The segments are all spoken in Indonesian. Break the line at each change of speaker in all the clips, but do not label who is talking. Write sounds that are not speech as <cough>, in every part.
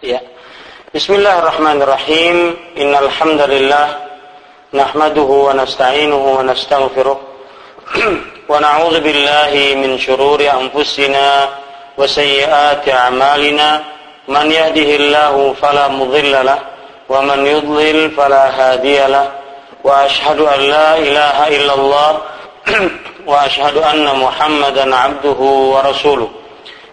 Ya. Bismillahirrahmanirrahim. Innal hamdalillah nahmaduhu wa nasta'inuhu wa nastaghfiruh wa na'udzu billahi min shururi anfusina wa sayyiati a'malina man yahdihillahu fala mudilla lahu wa man yudlil fala hadiya lahu wa ashhadu an la ilaha illallah wa ashhadu anna muhammadan 'abduhu wa rasuluh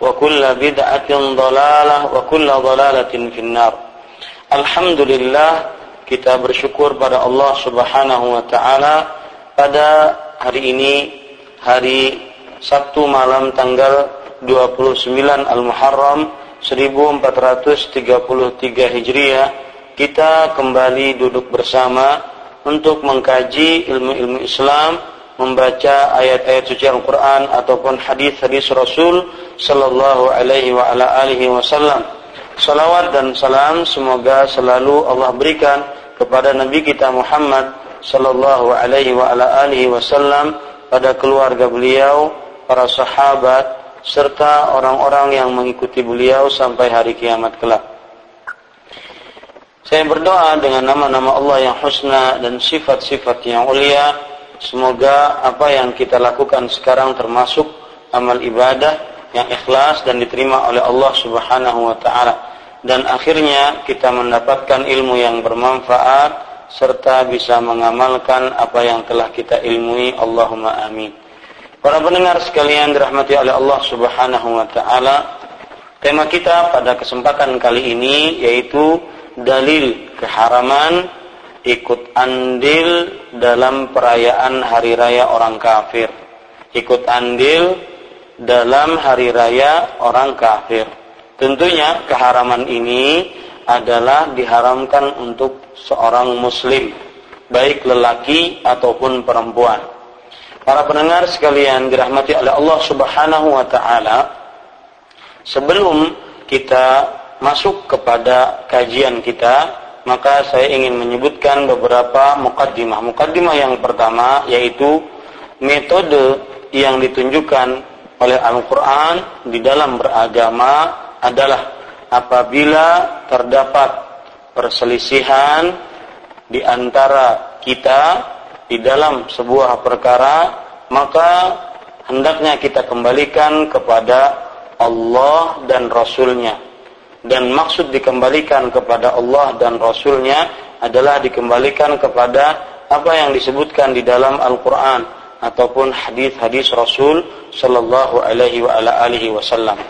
wa kulla bid'atin dhalalah wa kulla dhalalatin finnar. Alhamdulillah kita bersyukur pada Allah Subhanahu wa taala pada hari ini hari Sabtu malam tanggal 29 Al-Muharram 1433 Hijriah kita kembali duduk bersama untuk mengkaji ilmu-ilmu Islam membaca ayat-ayat suci Al-Quran ataupun hadis-hadis Rasul Sallallahu Alaihi wa ala alihi Wasallam. Salawat dan salam semoga selalu Allah berikan kepada Nabi kita Muhammad Sallallahu Alaihi wa ala alihi Wasallam pada keluarga beliau, para sahabat, serta orang-orang yang mengikuti beliau sampai hari kiamat kelak. Saya berdoa dengan nama-nama Allah yang husna dan sifat-sifat yang ulia Semoga apa yang kita lakukan sekarang termasuk amal ibadah yang ikhlas dan diterima oleh Allah Subhanahu wa taala dan akhirnya kita mendapatkan ilmu yang bermanfaat serta bisa mengamalkan apa yang telah kita ilmui Allahumma amin. Para pendengar sekalian dirahmati oleh Allah Subhanahu wa taala, tema kita pada kesempatan kali ini yaitu dalil keharaman ikut andil dalam perayaan hari raya orang kafir. Ikut andil dalam hari raya orang kafir. Tentunya keharaman ini adalah diharamkan untuk seorang muslim, baik lelaki ataupun perempuan. Para pendengar sekalian dirahmati oleh Allah Subhanahu wa taala, sebelum kita masuk kepada kajian kita, maka saya ingin menyebutkan beberapa mukaddimah. Mukaddimah yang pertama yaitu metode yang ditunjukkan oleh Al-Quran di dalam beragama adalah apabila terdapat perselisihan di antara kita di dalam sebuah perkara, maka hendaknya kita kembalikan kepada Allah dan Rasulnya. Dan maksud dikembalikan kepada Allah dan Rasulnya adalah dikembalikan kepada apa yang disebutkan di dalam Al-Quran ataupun hadis-hadis Rasul Sallallahu Alaihi wa ala alihi Wasallam.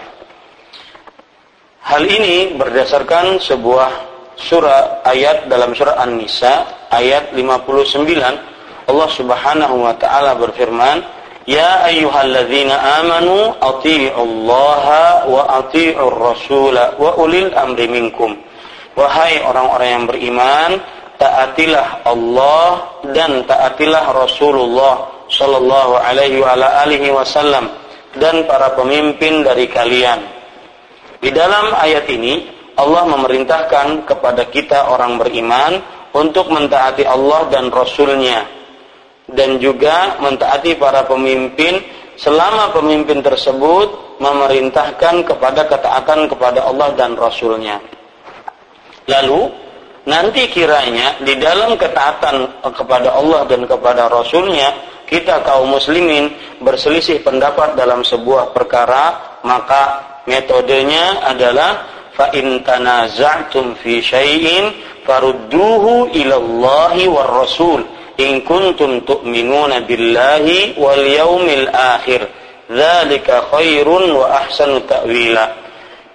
Hal ini berdasarkan sebuah surah ayat dalam surah An-Nisa ayat 59 Allah Subhanahu wa taala berfirman Ya ayyuhalladzina amanu Allah wa ati'ur rasul wa ulil amri minkum. Wahai orang-orang yang beriman, taatilah Allah dan taatilah Rasulullah sallallahu alaihi wa alihi wasallam dan para pemimpin dari kalian. Di dalam ayat ini Allah memerintahkan kepada kita orang beriman untuk mentaati Allah dan Rasulnya dan juga mentaati para pemimpin selama pemimpin tersebut memerintahkan kepada ketaatan kepada Allah dan Rasulnya. Lalu nanti kiranya di dalam ketaatan kepada Allah dan kepada Rasulnya kita kaum muslimin berselisih pendapat dalam sebuah perkara maka metodenya adalah fa in tanaza'tum fi syai'in farudduhu ila Allah war Rasul in kuntum tu'minuna billahi wal yaumil akhir dzalika khairun wa ahsanu ta'wila.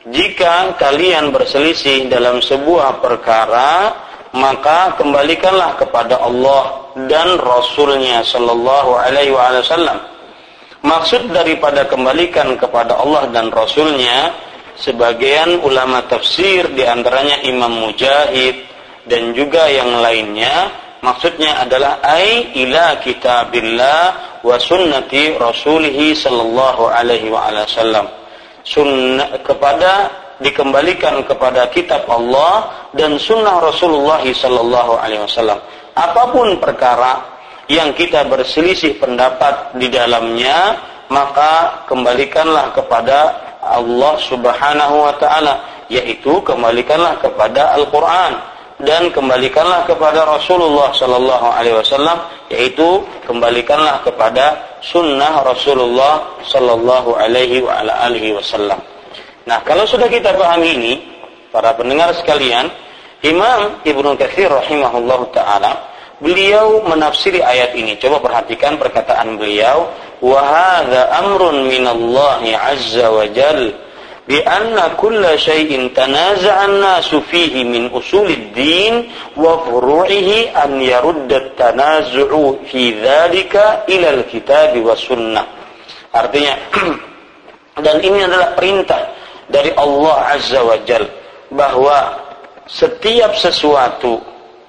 Jika kalian berselisih dalam sebuah perkara maka kembalikanlah kepada Allah dan Rasulnya Shallallahu Alaihi Wasallam. Maksud daripada kembalikan kepada Allah dan Rasulnya, sebagian ulama tafsir di antaranya Imam Mujahid dan juga yang lainnya, maksudnya adalah ai ila kitabillah wa sunnati rasulih sallallahu alaihi wasallam. Sunnah kepada dikembalikan kepada kitab Allah dan sunnah Rasulullah sallallahu alaihi wasallam. Apa pun perkara yang kita berselisih pendapat di dalamnya, maka kembalikanlah kepada Allah Subhanahu wa taala, yaitu kembalikanlah kepada Al-Qur'an dan kembalikanlah kepada Rasulullah sallallahu alaihi wasallam yaitu kembalikanlah kepada sunnah Rasulullah sallallahu alaihi wasallam. Nah, kalau sudah kita pahami ini, para pendengar sekalian, Imam Ibnu Katsir rahimahullah taala beliau menafsiri ayat ini. Coba perhatikan perkataan beliau, "Wa hadza amrun minallahi azza wa jal bi anna kulla shay'in tanaza'a an-nasu fihi min usulid din wa furu'ihi an yarudda at-tanazu'u fi dzalika ila al-kitab wa sunnah." Artinya <clears throat> dan ini adalah perintah dari Allah Azza wa Jal bahwa setiap sesuatu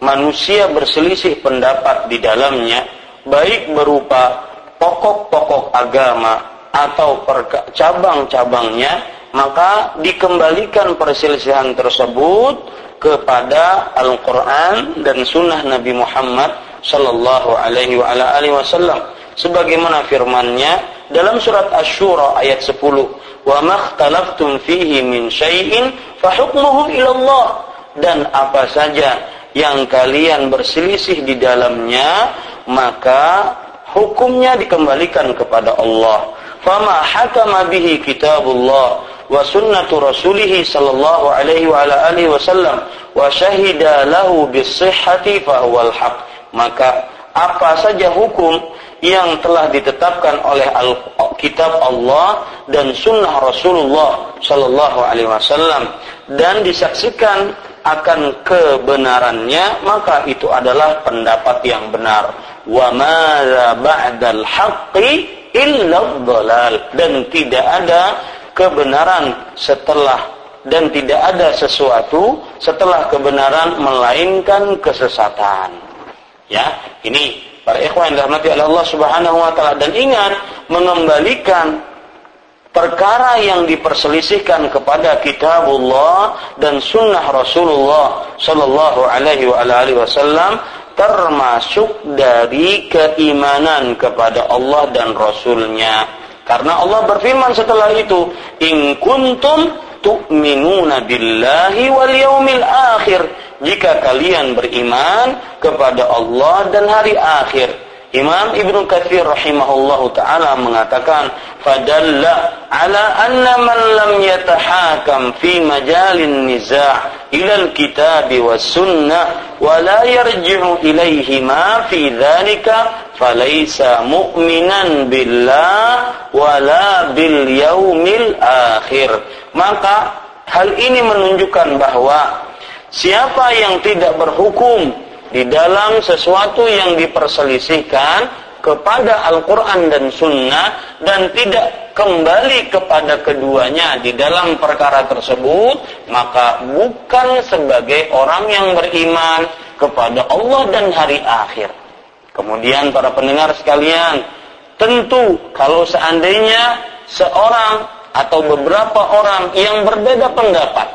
manusia berselisih pendapat di dalamnya baik berupa pokok-pokok agama atau cabang-cabangnya maka dikembalikan perselisihan tersebut kepada Al-Quran dan Sunnah Nabi Muhammad Sallallahu Alaihi Wasallam. Sebagaimana firmannya dalam surat Ash-Shura ayat 10 wa makhtalaftum fihi min syai'in fahukmuhu ilallah dan apa saja yang kalian berselisih di dalamnya maka hukumnya dikembalikan kepada Allah. Fama hakama bihi kitabullah wa sunnatu rasulih sallallahu alaihi wa ala alihi wasallam wa syahida lahu bisihhati fahuwal haq. Maka apa saja hukum yang telah ditetapkan oleh Al kitab Allah dan sunnah Rasulullah Sallallahu Alaihi Wasallam dan disaksikan akan kebenarannya maka itu adalah pendapat yang benar. Wa ma ba'dal haqqi illa dhalal dan tidak ada kebenaran setelah dan tidak ada sesuatu setelah kebenaran melainkan kesesatan. Ya ini para ikhwan oleh Allah Subhanahu wa taala. Dan ingat mengembalikan perkara yang diperselisihkan kepada kitabullah dan sunnah Rasulullah sallallahu alaihi wa alihi wasallam termasuk dari keimanan kepada Allah dan Rasulnya. Karena Allah berfirman setelah itu, "In kuntum tu'minuna billahi wal yaumil akhir." jika kalian beriman kepada Allah dan hari akhir. Imam Ibnu Katsir rahimahullahu taala mengatakan fadalla ala anna man lam yatahakam fi majalin niza' ila al-kitab was sunnah wa la yarji'u ilayhi ma fi dhalika falaysa mu'minan billah wa la bil yaumil akhir. Maka hal ini menunjukkan bahwa Siapa yang tidak berhukum di dalam sesuatu yang diperselisihkan kepada Al-Quran dan Sunnah dan tidak kembali kepada keduanya di dalam perkara tersebut maka bukan sebagai orang yang beriman kepada Allah dan hari akhir. Kemudian para pendengar sekalian tentu kalau seandainya seorang atau beberapa orang yang berbeda pendapat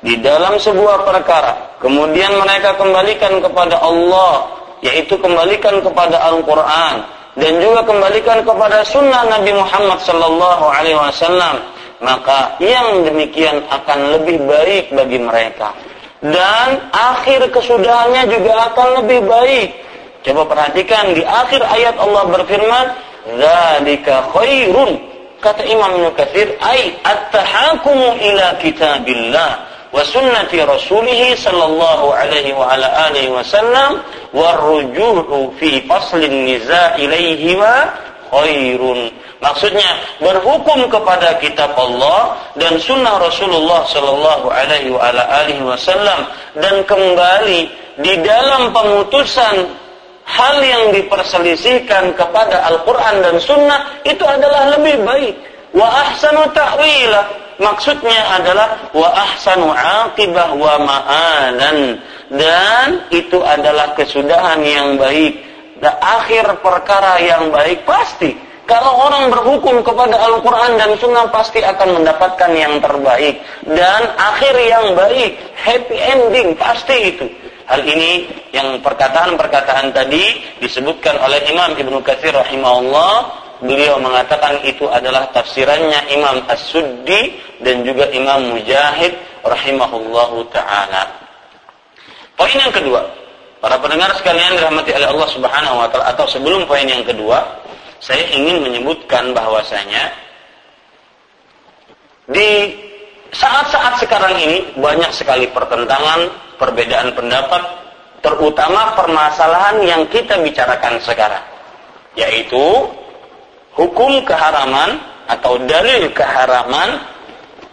di dalam sebuah perkara kemudian mereka kembalikan kepada Allah yaitu kembalikan kepada Al-Quran dan juga kembalikan kepada sunnah Nabi Muhammad sallallahu alaihi wasallam maka yang demikian akan lebih baik bagi mereka. Dan akhir kesudahannya juga akan lebih baik. Coba perhatikan di akhir ayat Allah berfirman dzalika khairun kata Imam Nukatsir ai at-tahakumu ila kitabillah wa sunnati rasulih sallallahu alaihi wa ala alihi wasallam warruju'u fi faslin niza' ilaihi wa khairun. Maksudnya berhukum kepada kitab Allah dan sunnah Rasulullah Sallallahu Alaihi Wasallam dan kembali di dalam pemutusan hal yang diperselisihkan kepada Al-Quran dan Sunnah itu adalah lebih baik. Wa ahsanu ta'wila maksudnya adalah wa ahsanu aqibah wa ma'alan dan itu adalah kesudahan yang baik dan akhir perkara yang baik pasti kalau orang berhukum kepada Al-Quran dan Sunnah pasti akan mendapatkan yang terbaik. Dan akhir yang baik, happy ending, pasti itu. Hal ini yang perkataan-perkataan tadi disebutkan oleh Imam Ibnu Katsir rahimahullah. Beliau mengatakan itu adalah tafsirannya Imam As-Suddi dan juga Imam Mujahid rahimahullahu taala. Poin yang kedua, para pendengar sekalian dirahmati oleh Allah Subhanahu wa taala atau sebelum poin yang kedua, saya ingin menyebutkan bahwasanya di saat-saat sekarang ini banyak sekali pertentangan, perbedaan pendapat, terutama permasalahan yang kita bicarakan sekarang, yaitu hukum keharaman atau dalil keharaman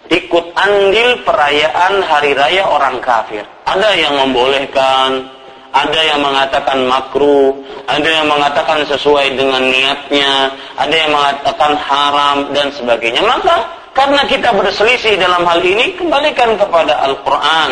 ikut andil perayaan hari raya orang kafir. Ada yang membolehkan, ada yang mengatakan makruh, ada yang mengatakan sesuai dengan niatnya, ada yang mengatakan haram dan sebagainya. Maka karena kita berselisih dalam hal ini, kembalikan kepada Al-Quran,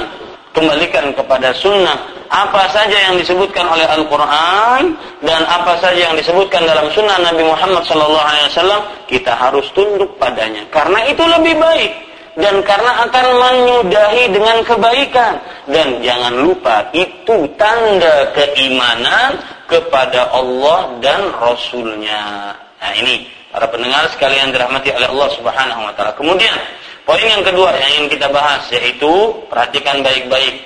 kembalikan kepada Sunnah. Apa saja yang disebutkan oleh Al-Quran dan apa saja yang disebutkan dalam Sunnah Nabi Muhammad SAW, kita harus tunduk padanya. Karena itu lebih baik dan karena akan menyudahi dengan kebaikan dan jangan lupa itu tanda keimanan kepada Allah dan Rasulnya nah ini para pendengar sekalian dirahmati oleh Allah Subhanahu Wa Taala kemudian poin yang kedua yang ingin kita bahas yaitu perhatikan baik-baik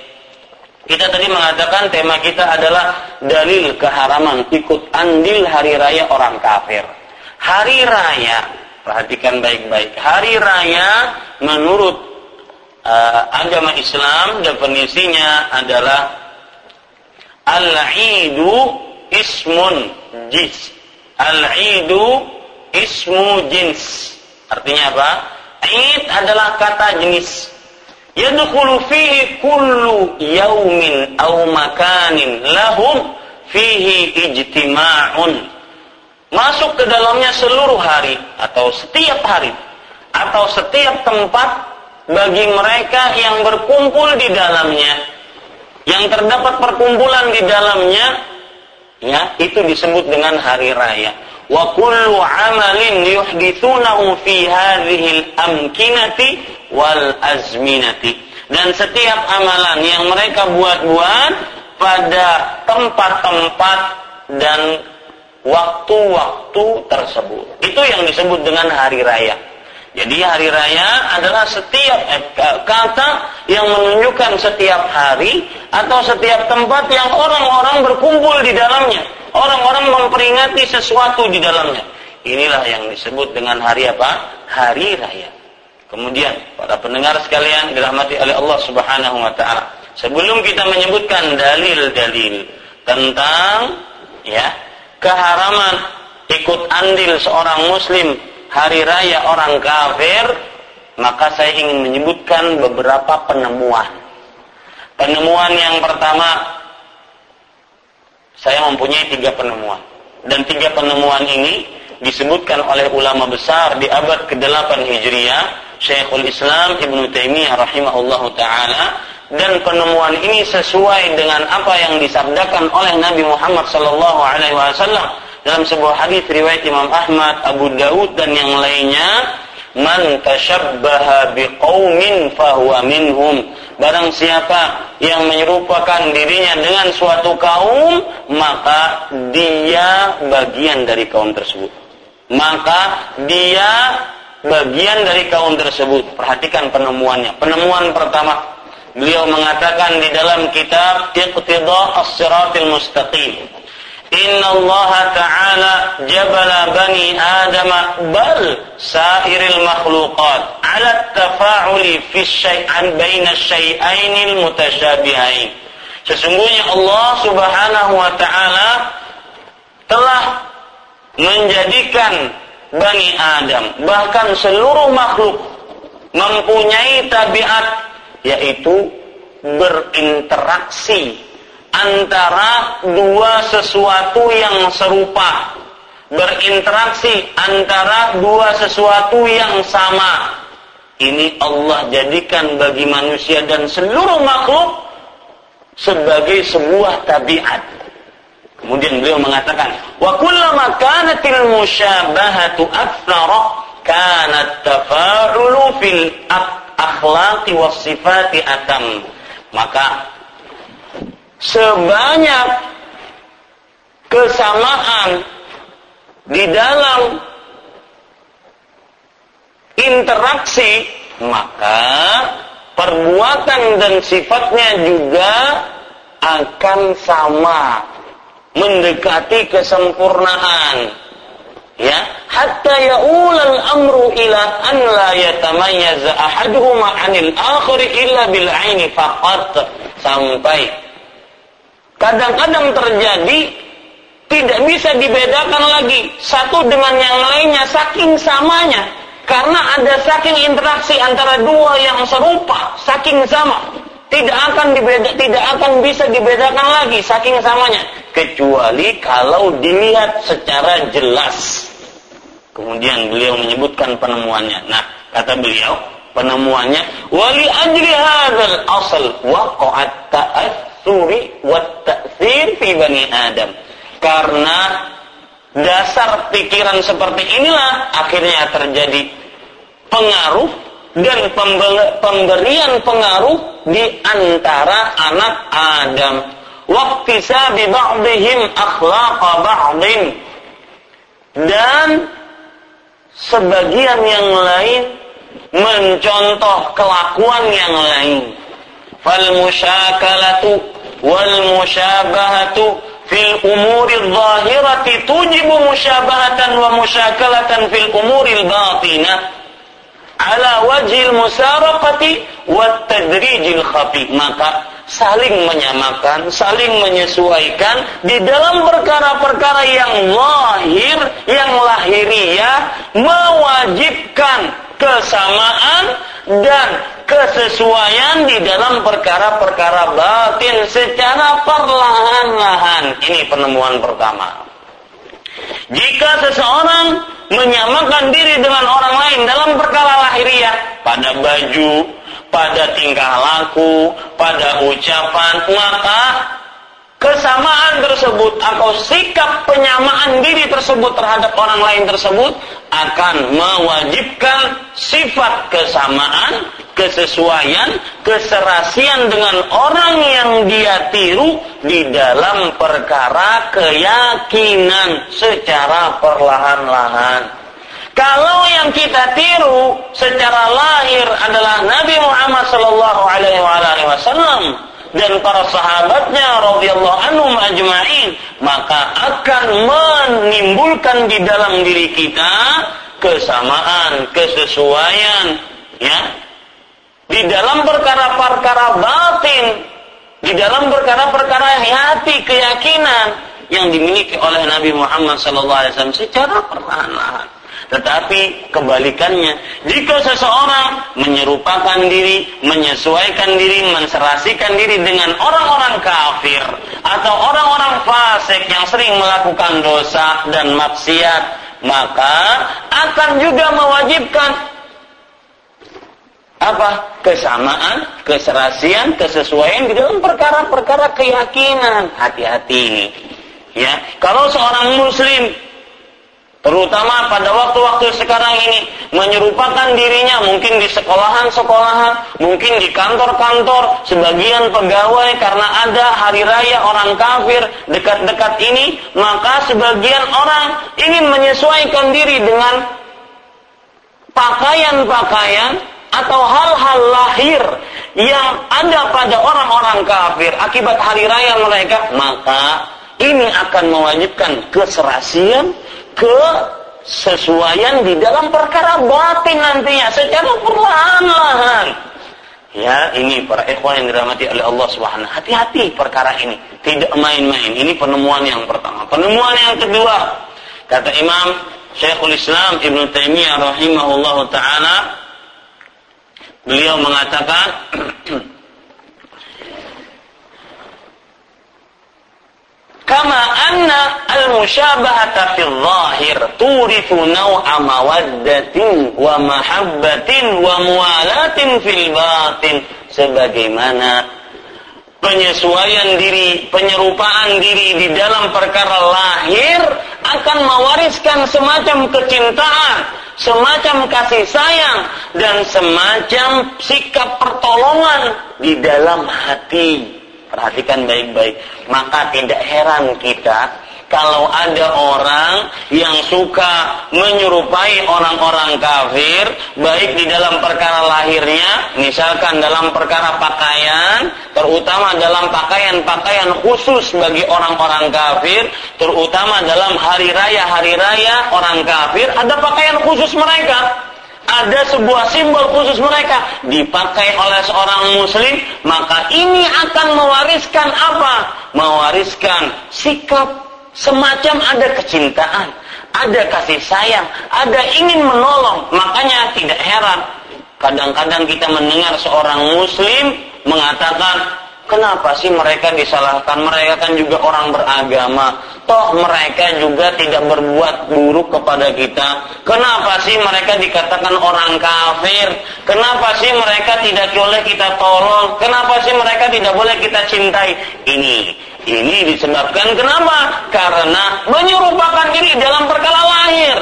kita tadi mengatakan tema kita adalah dalil keharaman ikut andil hari raya orang kafir hari raya Perhatikan baik-baik. Hari raya menurut uh, agama Islam definisinya adalah Al-Idu ismun jins. Al-Idu ismu jins. Artinya apa? Id adalah kata jenis. Yadkhulu fihi kullu yaumin aw makanin lahum fihi ijtima'un. Masuk ke dalamnya seluruh hari atau setiap hari atau setiap tempat bagi mereka yang berkumpul di dalamnya. Yang terdapat perkumpulan di dalamnya ya itu disebut dengan hari raya wa kullu amalin yuhdithunahu fi hadhihi al-amkinati wal azminati dan setiap amalan yang mereka buat-buat pada tempat-tempat dan waktu-waktu tersebut. Itu yang disebut dengan hari raya. Jadi hari raya adalah setiap eh, kata yang menunjukkan setiap hari atau setiap tempat yang orang-orang berkumpul di dalamnya. Orang-orang memperingati sesuatu di dalamnya. Inilah yang disebut dengan hari apa? Hari raya. Kemudian para pendengar sekalian dirahmati oleh Allah Subhanahu wa taala. Sebelum kita menyebutkan dalil-dalil tentang ya keharaman ikut andil seorang muslim hari raya orang kafir, maka saya ingin menyebutkan beberapa penemuan. Penemuan yang pertama, saya mempunyai tiga penemuan. Dan tiga penemuan ini disebutkan oleh ulama besar di abad ke-8 Hijriah, Syekhul Islam Ibn Taimiyah rahimahullahu taala dan penemuan ini sesuai dengan apa yang disabdakan oleh Nabi Muhammad sallallahu alaihi wasallam dalam sebuah hadis riwayat Imam Ahmad, Abu Daud dan yang lainnya, "Man tashabbaha biqaumin fahuwa minhum." Barang siapa yang menyerupakan dirinya dengan suatu kaum, maka dia bagian dari kaum tersebut. Maka dia bagian dari kaum tersebut. Perhatikan penemuannya. Penemuan pertama, Beliau mengatakan di dalam kitab Iqtida As-Siratil Mustaqim. Inna Allah Ta'ala jabala bani Adam bal sairil makhluqat ala tafa'uli fi syai'an baina syai'ainil mutasyabihain. Sesungguhnya Allah Subhanahu wa taala telah menjadikan Bani Adam bahkan seluruh makhluk mempunyai tabiat yaitu berinteraksi antara dua sesuatu yang serupa. Berinteraksi antara dua sesuatu yang sama. Ini Allah jadikan bagi manusia dan seluruh makhluk sebagai sebuah tabiat. Kemudian beliau mengatakan wa kullama kanatil musyabahatu aktsara kanat tafa'ulu fil akhlaqi was sifati atam. Maka sebanyak kesamaan di dalam interaksi maka perbuatan dan sifatnya juga akan sama mendekati kesempurnaan. Ya hatta yaulal amru ila an la yatamayyaza ahaduhuma 'anil akhir illa bil 'aini faqat. Sampai kadang-kadang terjadi tidak bisa dibedakan lagi satu dengan yang lainnya saking samanya karena ada saking interaksi antara dua yang serupa, saking sama. Tidak akan dibeda, tidak akan bisa dibedakan lagi saking samanya kecuali kalau dilihat secara jelas. Kemudian beliau menyebutkan penemuannya. Nah, kata beliau, penemuannya wali ajli hadzal asal waqa'at ta'assuri wa ta'thir fi bani Adam. Karena dasar pikiran seperti inilah akhirnya terjadi pengaruh dan pemberian pengaruh di antara anak Adam. Waqtisabi ba'dihim akhlaqa ba'din. Dan sebagian yang lain mencontoh kelakuan yang lain. Fal musyakalatu wal musyabahatu fil umuri zahirati tujibu musyabahatan wa musyakalatan fil umuri batinah ala wajil musaraqati wa tadrijil khafi maka saling menyamakan saling menyesuaikan di dalam perkara-perkara yang lahir yang lahiriah mewajibkan kesamaan dan kesesuaian di dalam perkara-perkara batin secara perlahan-lahan. Ini penemuan pertama. Jika seseorang menyamakan diri dengan orang lain dalam perkara lahiriah, pada baju, pada tingkah laku, pada ucapan, maka kesamaan tersebut atau sikap penyamaan diri tersebut terhadap orang lain tersebut akan mewajibkan sifat kesamaan, kesesuaian, keserasian dengan orang yang dia tiru di dalam perkara keyakinan secara perlahan-lahan. Kalau yang kita tiru secara lahir adalah Nabi Muhammad sallallahu alaihi wasallam, dan para sahabatnya radhiyallahu anhum ajma'in maka akan menimbulkan di dalam diri kita kesamaan, kesesuaian ya di dalam perkara-perkara batin, di dalam perkara-perkara hati, keyakinan yang dimiliki oleh Nabi Muhammad SAW secara perlahan-lahan. Tetapi kebalikannya, jika seseorang menyerupakan diri, menyesuaikan diri, menserasikan diri dengan orang-orang kafir atau orang-orang fasik yang sering melakukan dosa dan maksiat, maka akan juga mewajibkan apa? Kesamaan, keserasian, kesesuaian di dalam perkara-perkara keyakinan. Hati-hati. Ya, kalau seorang muslim Terutama pada waktu-waktu sekarang ini menyerupakan dirinya mungkin di sekolahan-sekolahan, mungkin di kantor-kantor, sebagian pegawai karena ada hari raya orang kafir dekat-dekat ini, maka sebagian orang ingin menyesuaikan diri dengan pakaian-pakaian atau hal-hal lahir yang ada pada orang-orang kafir. Akibat hari raya mereka, maka ini akan mewajibkan keserasian, kesesuaian di dalam perkara batin nantinya secara perlahan-lahan. Ya, ini para ikhwan yang dirahmati oleh Allah Subhanahu. Hati-hati perkara ini, tidak main-main. Ini penemuan yang pertama. Penemuan yang kedua, kata Imam Syekhul Islam Ibn Taimiyah rahimahullahu taala beliau mengatakan <clears throat> kama anna al-musyabahata fi dhahir turithu naw'a mawaddatin wa mahabbatin wa muwalatin fil batin sebagaimana penyesuaian diri, penyerupaan diri di dalam perkara lahir akan mewariskan semacam kecintaan, semacam kasih sayang dan semacam sikap pertolongan di dalam hati. Perhatikan baik-baik. Maka tidak heran kita kalau ada orang yang suka menyerupai orang-orang kafir, baik di dalam perkara lahirnya, misalkan dalam perkara pakaian, terutama dalam pakaian-pakaian khusus bagi orang-orang kafir, terutama dalam hari raya-hari raya orang kafir, ada pakaian khusus mereka ada sebuah simbol khusus mereka. Dipakai oleh seorang muslim maka ini akan mewariskan apa? Mewariskan sikap semacam ada kecintaan ada kasih sayang ada ingin menolong. Makanya tidak heran kadang-kadang kita mendengar seorang muslim mengatakan Kenapa sih mereka disalahkan? Mereka kan juga orang beragama. Toh mereka juga tidak berbuat buruk kepada kita. Kenapa sih mereka dikatakan orang kafir? Kenapa sih mereka tidak boleh kita tolong? Kenapa sih mereka tidak boleh kita cintai? Ini ini disebabkan kenapa? Karena menyerupakan diri dalam perkara lahir.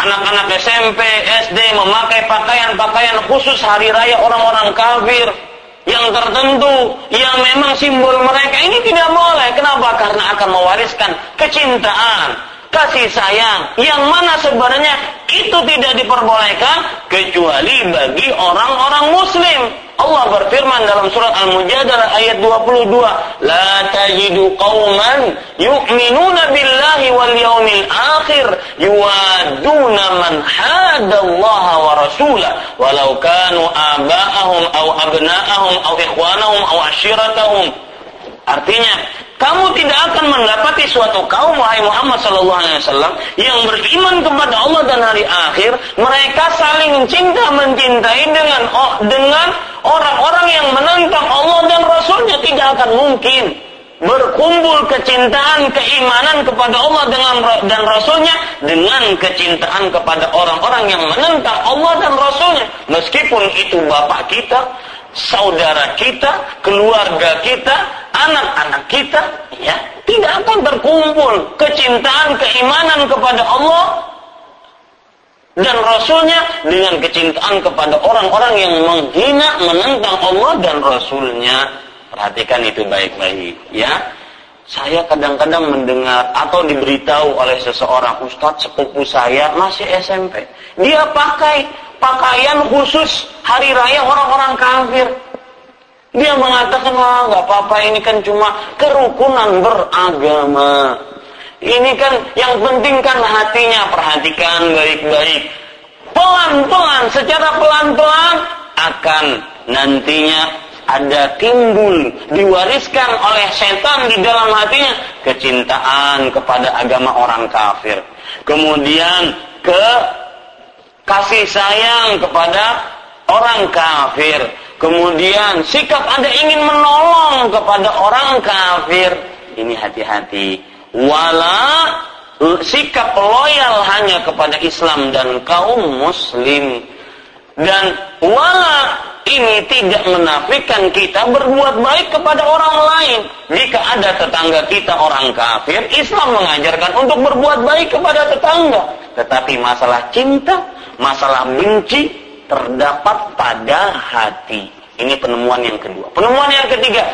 Anak-anak SMP, SD memakai pakaian-pakaian khusus hari raya orang-orang kafir yang tertentu yang memang simbol mereka ini tidak boleh. Kenapa? Karena akan mewariskan kecintaan, kasih sayang yang mana sebenarnya itu tidak diperbolehkan kecuali bagi orang-orang muslim. Allah berfirman dalam surat Al-Mujadalah ayat 22, "La tajidu qauman yu'minuna billahi wal yawmil akhir yuwaduna man hadallaha wa rasulah walau kanu aba'ahum aw abna'ahum aw ikhwanahum aw ashiratahum." Artinya, kamu tidak akan mendapati suatu kaum wahai Muhammad sallallahu alaihi wasallam yang beriman kepada Allah dan hari akhir, mereka saling cinta mencintai dengan dengan orang-orang yang menentang Allah dan Rasulnya. Tidak akan mungkin berkumpul kecintaan keimanan kepada Allah dengan dan Rasulnya dengan kecintaan kepada orang-orang yang menentang Allah dan Rasulnya. Meskipun itu bapak kita saudara kita, keluarga kita, anak-anak kita, ya, tidak akan terkumpul kecintaan, keimanan kepada Allah dan Rasulnya dengan kecintaan kepada orang-orang yang menghina, menentang Allah dan Rasulnya. Perhatikan itu baik-baik, ya. Saya kadang-kadang mendengar atau diberitahu oleh seseorang ustadz sepupu saya masih SMP. Dia pakai pakaian khusus hari raya orang-orang kafir. Dia mengatakan, wah nggak apa-apa ini kan cuma kerukunan beragama. Ini kan yang penting kan hatinya, perhatikan baik-baik. Pelan-pelan, secara pelan-pelan akan nantinya ada timbul diwariskan oleh setan di dalam hatinya kecintaan kepada agama orang kafir. Kemudian ke kasih sayang kepada orang kafir. Kemudian sikap Anda ingin menolong kepada orang kafir. Ini hati-hati. Wala sikap loyal hanya kepada Islam dan kaum muslim. Dan wala ini tidak menafikan kita berbuat baik kepada orang lain. Jika ada tetangga kita orang kafir, Islam mengajarkan untuk berbuat baik kepada tetangga. Tetapi masalah cinta, masalah benci terdapat pada hati. Ini penemuan yang kedua. Penemuan yang ketiga,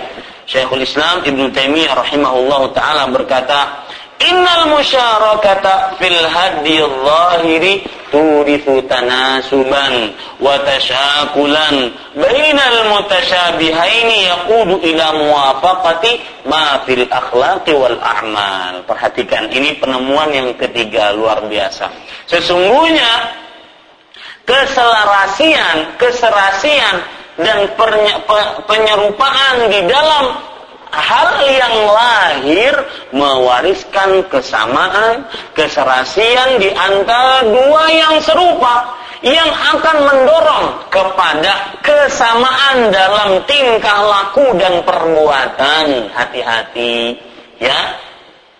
Syekhul Islam Ibn Taimiyah rahimahullah taala berkata, Innal musyarakata fil hadi zahiri turithu tanasuban wa tashakulan bainal mutasyabihaini yaqudu ila muwafaqati ma fil akhlaqi wal a'mal. Perhatikan ini penemuan yang ketiga luar biasa. Sesungguhnya keselarasian, keserasian dan penyerupaan di dalam hal yang lahir mewariskan kesamaan, keserasian di antara dua yang serupa yang akan mendorong kepada kesamaan dalam tingkah laku dan perbuatan. Hati-hati, ya.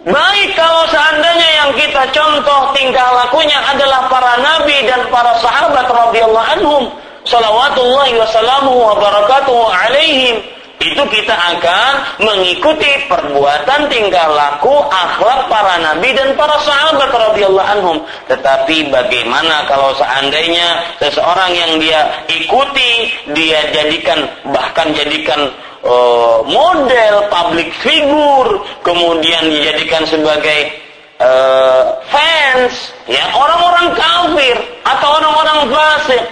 Baik kalau seandainya yang kita contoh tingkah lakunya adalah para nabi dan para sahabat radhiyallahu anhum, salawatullahi wa barakatuhu alaihim itu kita akan mengikuti perbuatan tingkah laku akhlak para nabi dan para sahabat radhiyallahu anhum. Tetapi bagaimana kalau seandainya seseorang yang dia ikuti dia jadikan bahkan jadikan uh, model public figure kemudian dijadikan sebagai uh, fans ya orang-orang kafir atau orang-orang fasik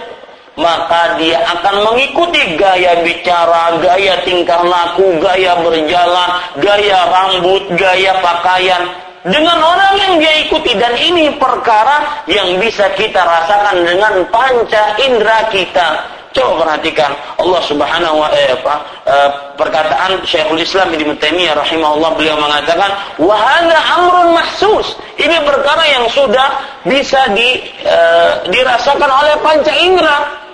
maka dia akan mengikuti gaya bicara, gaya tingkah laku, gaya berjalan, gaya rambut, gaya pakaian dengan orang yang dia ikuti dan ini perkara yang bisa kita rasakan dengan panca indera kita. Coba perhatikan Allah Subhanahu wa eh, eh, perkataan Syekhul Islam Ibnu Taimiyah rahimahullah beliau mengatakan wa amrun mahsus. Ini perkara yang sudah bisa di, eh, dirasakan oleh panca indera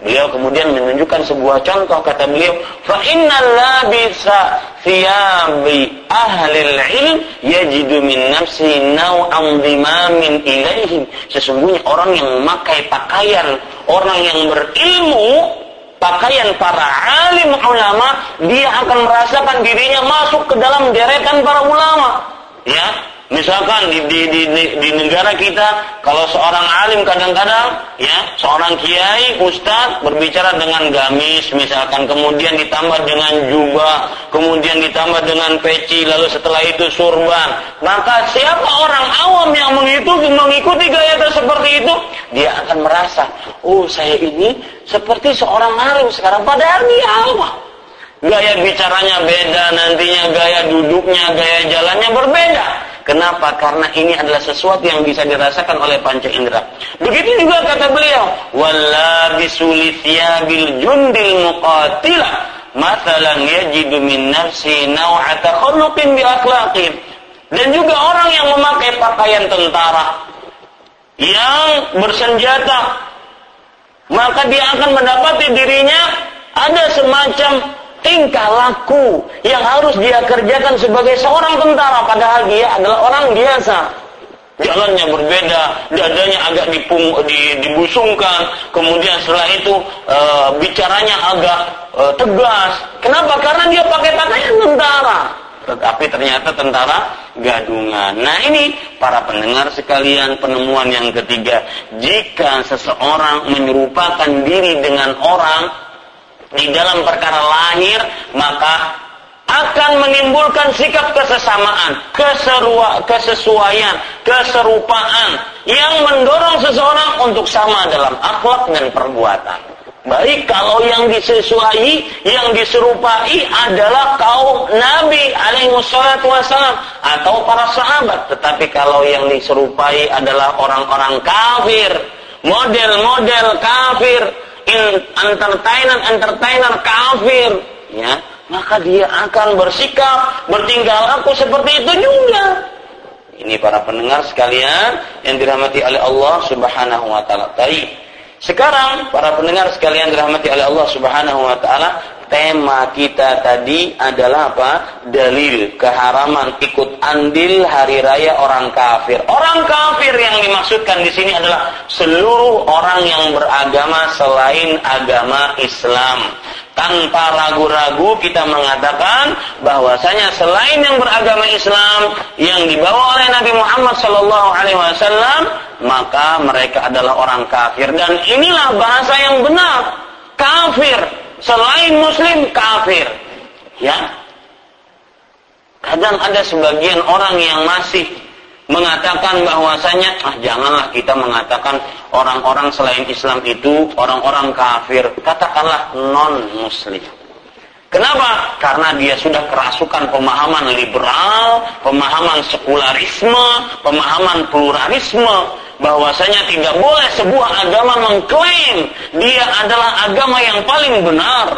Beliau kemudian menunjukkan sebuah contoh kata beliau, fa innal labisa thiyabi ahli ilm yajidu min nafsi naw'an dhimamin ilaihim. Sesungguhnya orang yang memakai pakaian orang yang berilmu pakaian para alim ulama, dia akan merasakan dirinya masuk ke dalam deretan para ulama. Ya, Misalkan di, di, di, di negara kita, kalau seorang alim kadang-kadang, ya, seorang kiai, ustadz berbicara dengan gamis, misalkan, kemudian ditambah dengan jubah, kemudian ditambah dengan peci, lalu setelah itu surban. Maka siapa orang awam yang mengikuti, mengikuti gaya seperti itu, dia akan merasa, oh saya ini seperti seorang alim sekarang, padahal dia awam. Gaya bicaranya beda, nantinya gaya duduknya, gaya jalannya berbeda. Kenapa? Karena ini adalah sesuatu yang bisa dirasakan oleh panca indera. Begitu juga kata beliau, "Wallabisu bil jundil muqatila, mathalan yajidu min nafsi naw'ata khuluqin bi akhlaqin." Dan juga orang yang memakai pakaian tentara yang bersenjata, maka dia akan mendapati dirinya ada semacam tingkah laku yang harus dia kerjakan sebagai seorang tentara padahal dia adalah orang biasa. Jalannya berbeda dadanya agak dipung, di, dibusungkan. Kemudian setelah itu e, bicaranya agak e, tegas. Kenapa? Karena dia pakai pakaian tentara. Tetapi ternyata tentara gadungan. Nah ini para pendengar sekalian penemuan yang ketiga. Jika seseorang menyerupakan diri dengan orang di dalam perkara lahir maka akan menimbulkan sikap kesesamaan, keserua, kesesuaian, keserupaan yang mendorong seseorang untuk sama dalam akhlak dan perbuatan. Baik kalau yang disesuai, yang diserupai adalah kaum Nabi alaihi wasallam atau para sahabat. Tetapi kalau yang diserupai adalah orang-orang kafir, model-model kafir, entertainer entertainer kafir. Ya maka dia akan bersikap bertinggal laku seperti itu juga. Ini para pendengar sekalian yang dirahmati oleh Allah Subhanahu wa taala. Sekarang para pendengar sekalian dirahmati oleh Allah Subhanahu wa taala, tema kita tadi adalah apa? Dalil keharaman ikut andil hari raya orang kafir. Orang kafir yang dimaksudkan di sini adalah seluruh orang yang beragama selain agama Islam. Tanpa ragu-ragu kita mengatakan bahwasanya selain yang beragama Islam yang dibawa oleh Nabi Muhammad sallallahu alaihi wasallam, maka mereka adalah orang kafir dan inilah bahasa yang benar. Kafir selain muslim kafir. Ya. kadang ada sebagian orang yang masih mengatakan bahwasanya ah janganlah kita mengatakan orang-orang selain Islam itu orang-orang kafir katakanlah non muslim Kenapa? Karena dia sudah kerasukan pemahaman liberal, pemahaman sekularisme, pemahaman pluralisme, bahwasanya tidak boleh sebuah agama mengklaim dia adalah agama yang paling benar.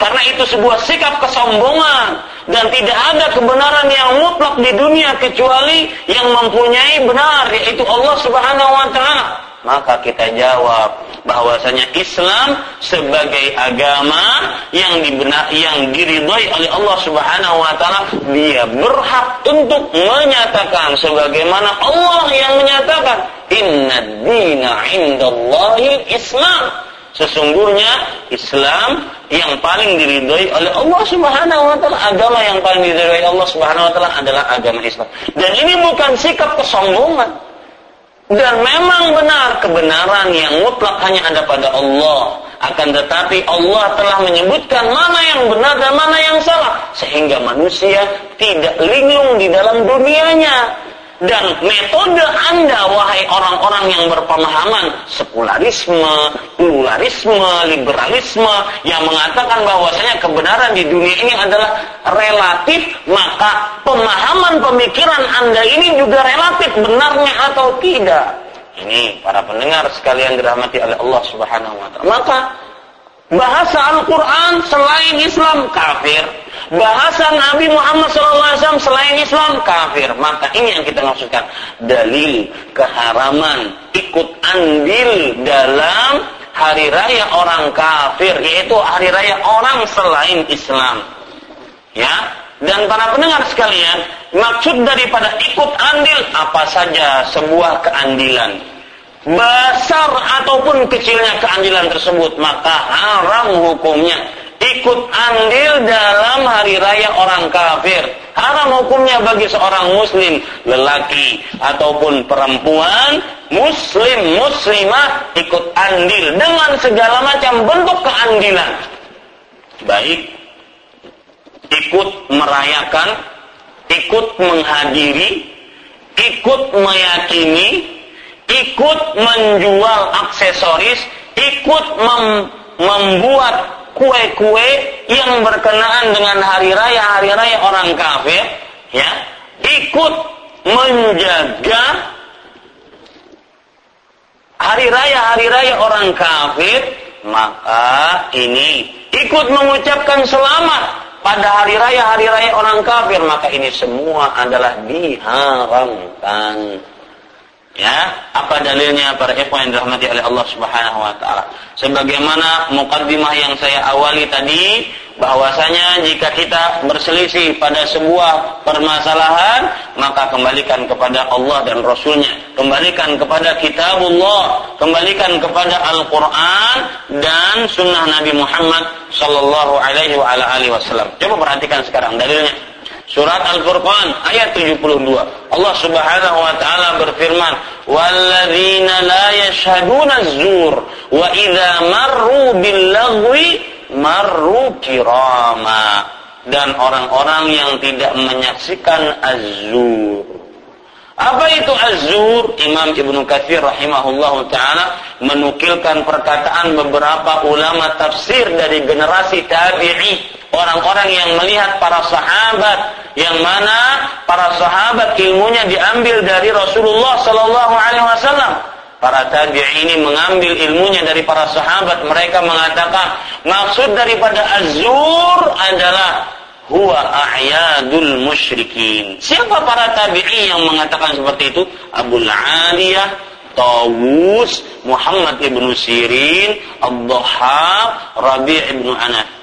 Karena itu sebuah sikap kesombongan dan tidak ada kebenaran yang mutlak di dunia kecuali yang mempunyai benar yaitu Allah Subhanahu wa taala maka kita jawab bahwasanya Islam sebagai agama yang dibenar yang diridhoi oleh Allah Subhanahu wa taala dia berhak untuk menyatakan sebagaimana Allah yang menyatakan inna dina indallahi Islam sesungguhnya Islam yang paling diridhoi oleh Allah Subhanahu wa taala agama yang paling diridhoi Allah Subhanahu wa taala adalah agama Islam dan ini bukan sikap kesombongan dan memang benar kebenaran yang mutlak hanya ada pada Allah. Akan tetapi Allah telah menyebutkan mana yang benar dan mana yang salah. Sehingga manusia tidak linglung di dalam dunianya. Dan metode Anda, wahai orang-orang yang berpemahaman sekularisme, pluralisme, liberalisme, yang mengatakan bahwasanya kebenaran di dunia ini adalah relatif, maka pemahaman pemikiran Anda ini juga relatif benarnya atau tidak. Ini para pendengar sekalian dirahmati oleh Allah Subhanahu wa taala. Maka bahasa Al-Quran selain Islam kafir. Bahasa Nabi Muhammad SAW selain Islam kafir. Maka ini yang kita maksudkan. Dalil keharaman ikut andil dalam hari raya orang kafir. Yaitu hari raya orang selain Islam. Ya, dan para pendengar sekalian, maksud daripada ikut andil apa saja sebuah keandilan besar ataupun kecilnya keandilan tersebut maka haram hukumnya. Ikut andil dalam hari raya orang kafir. Haram hukumnya bagi seorang muslim lelaki ataupun perempuan muslim muslimah ikut andil dengan segala macam bentuk keandilan baik ikut merayakan ikut menghadiri ikut meyakini ikut menjual aksesoris, ikut mem membuat kue-kue yang berkenaan dengan hari raya hari raya orang kafir, ya, ikut menjaga hari raya hari raya orang kafir, maka ini ikut mengucapkan selamat pada hari raya hari raya orang kafir, maka ini semua adalah diharamkan. Ya, apa dalilnya para ikhwan yang dirahmati oleh Allah Subhanahu wa taala? Sebagaimana mukaddimah yang saya awali tadi, bahwasanya jika kita berselisih pada sebuah permasalahan, maka kembalikan kepada Allah dan Rasulnya. Kembalikan kepada kitabullah, kembalikan kepada Al-Quran dan sunnah Nabi Muhammad Sallallahu Alaihi Wasallam. Coba perhatikan sekarang dalilnya. Surat Al-Furqan ayat 72. Allah Subhanahu wa taala berfirman, "Walladzina la yashhaduna az-zur wa idza marru bil lagwi marru kirama." Dan orang-orang yang tidak menyaksikan az-zur. Apa itu az-zur? Imam Ibnu Katsir rahimahullahu taala menukilkan perkataan beberapa ulama tafsir dari generasi tabi'i orang-orang yang melihat para sahabat yang mana para sahabat ilmunya diambil dari Rasulullah Sallallahu Alaihi Wasallam. Para tabi'in ini mengambil ilmunya dari para sahabat. Mereka mengatakan maksud daripada azur adalah huwa a'yadul musyrikin. Siapa para tabi'in yang mengatakan seperti itu? Abu Aliyah, Tawus, Muhammad ibnu Sirin, Abdullah, Rabi' ibnu Anas.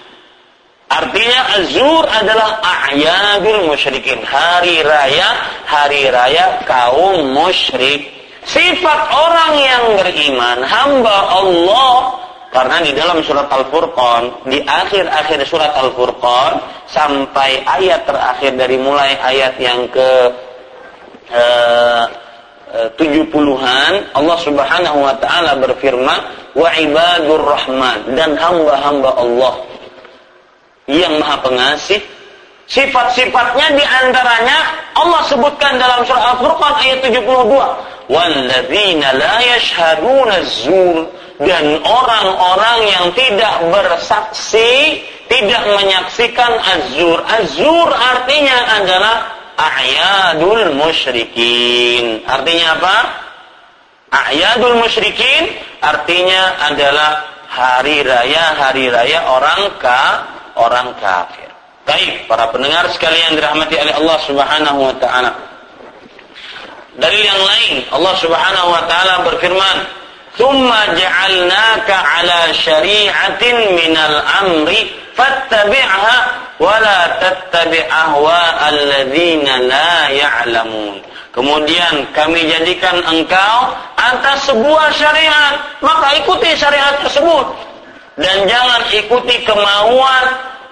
Artinya azur adalah a'yadul musyrikin. Hari raya, hari raya kaum musyrik. Sifat orang yang beriman, hamba Allah. Karena di dalam surat Al-Furqan, di akhir-akhir surat Al-Furqan, sampai ayat terakhir dari mulai ayat yang ke uh, tujuh puluhan Allah subhanahu wa ta'ala berfirman wa ibadur rahman dan hamba-hamba Allah yang maha pengasih Sifat-sifatnya di antaranya Allah sebutkan dalam surah Al-Furqan ayat 72. Walladzina la yashhaduna zur dan orang-orang yang tidak bersaksi, tidak menyaksikan azur. Azur artinya adalah a'yadul musyrikin. Artinya apa? A'yadul musyrikin artinya adalah hari raya-hari raya orang ka orang kafir. Baik, para pendengar sekalian dirahmati oleh Allah Subhanahu wa taala. Dalil yang lain, Allah Subhanahu wa taala berfirman, "Tsumma ja'alnaka 'ala syari'atin minal amri fattabi'ha wa la tattabi' ahwa'al ladzina la ya'lamun." Kemudian kami jadikan engkau atas sebuah syariat, maka ikuti syariat tersebut dan jangan ikuti kemauan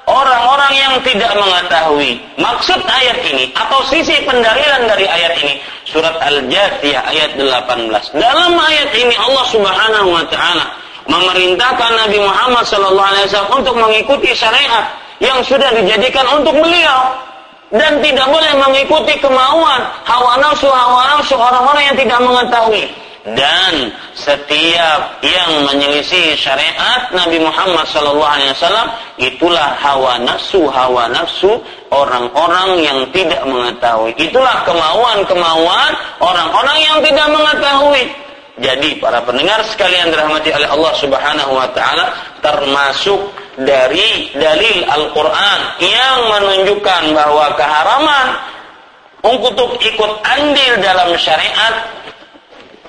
orang-orang yang tidak mengetahui. Maksud ayat ini atau sisi pendalilan dari ayat ini surat Al-Jathiyah ayat 18 dalam ayat ini Allah Subhanahu wa taala memerintahkan Nabi Muhammad sallallahu alaihi wasallam untuk mengikuti syariat yang sudah dijadikan untuk beliau. Dan tidak boleh mengikuti kemauan hawa nafsu hawa nafsu orang-orang yang tidak mengetahui dan setiap yang menyelisih syariat Nabi Muhammad SAW itulah hawa nafsu hawa nafsu orang-orang yang tidak mengetahui. Itulah kemauan-kemauan orang-orang yang tidak mengetahui. Jadi para pendengar sekalian dirahmati oleh Allah Subhanahu wa taala termasuk dari dalil Al-Qur'an yang menunjukkan bahwa keharaman untuk ikut andil dalam syariat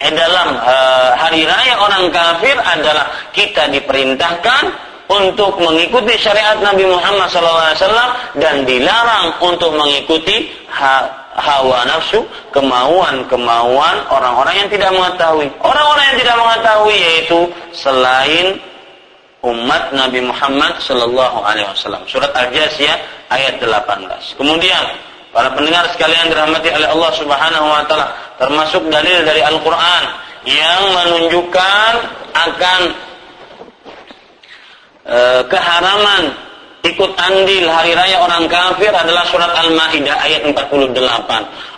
eh, dalam uh, hari raya orang kafir adalah kita diperintahkan untuk mengikuti syariat Nabi Muhammad SAW dan dilarang untuk mengikuti ha hawa nafsu, kemauan-kemauan orang-orang yang tidak mengetahui. Orang-orang yang tidak mengetahui yaitu selain umat Nabi Muhammad Wasallam. Surat Al-Jasiyah ayat 18. Kemudian Para pendengar sekalian dirahmati oleh Allah Subhanahu wa taala, termasuk dalil dari Al-Qur'an yang menunjukkan akan e, keharaman ikut andil hari raya orang kafir adalah surat Al-Maidah ayat 48.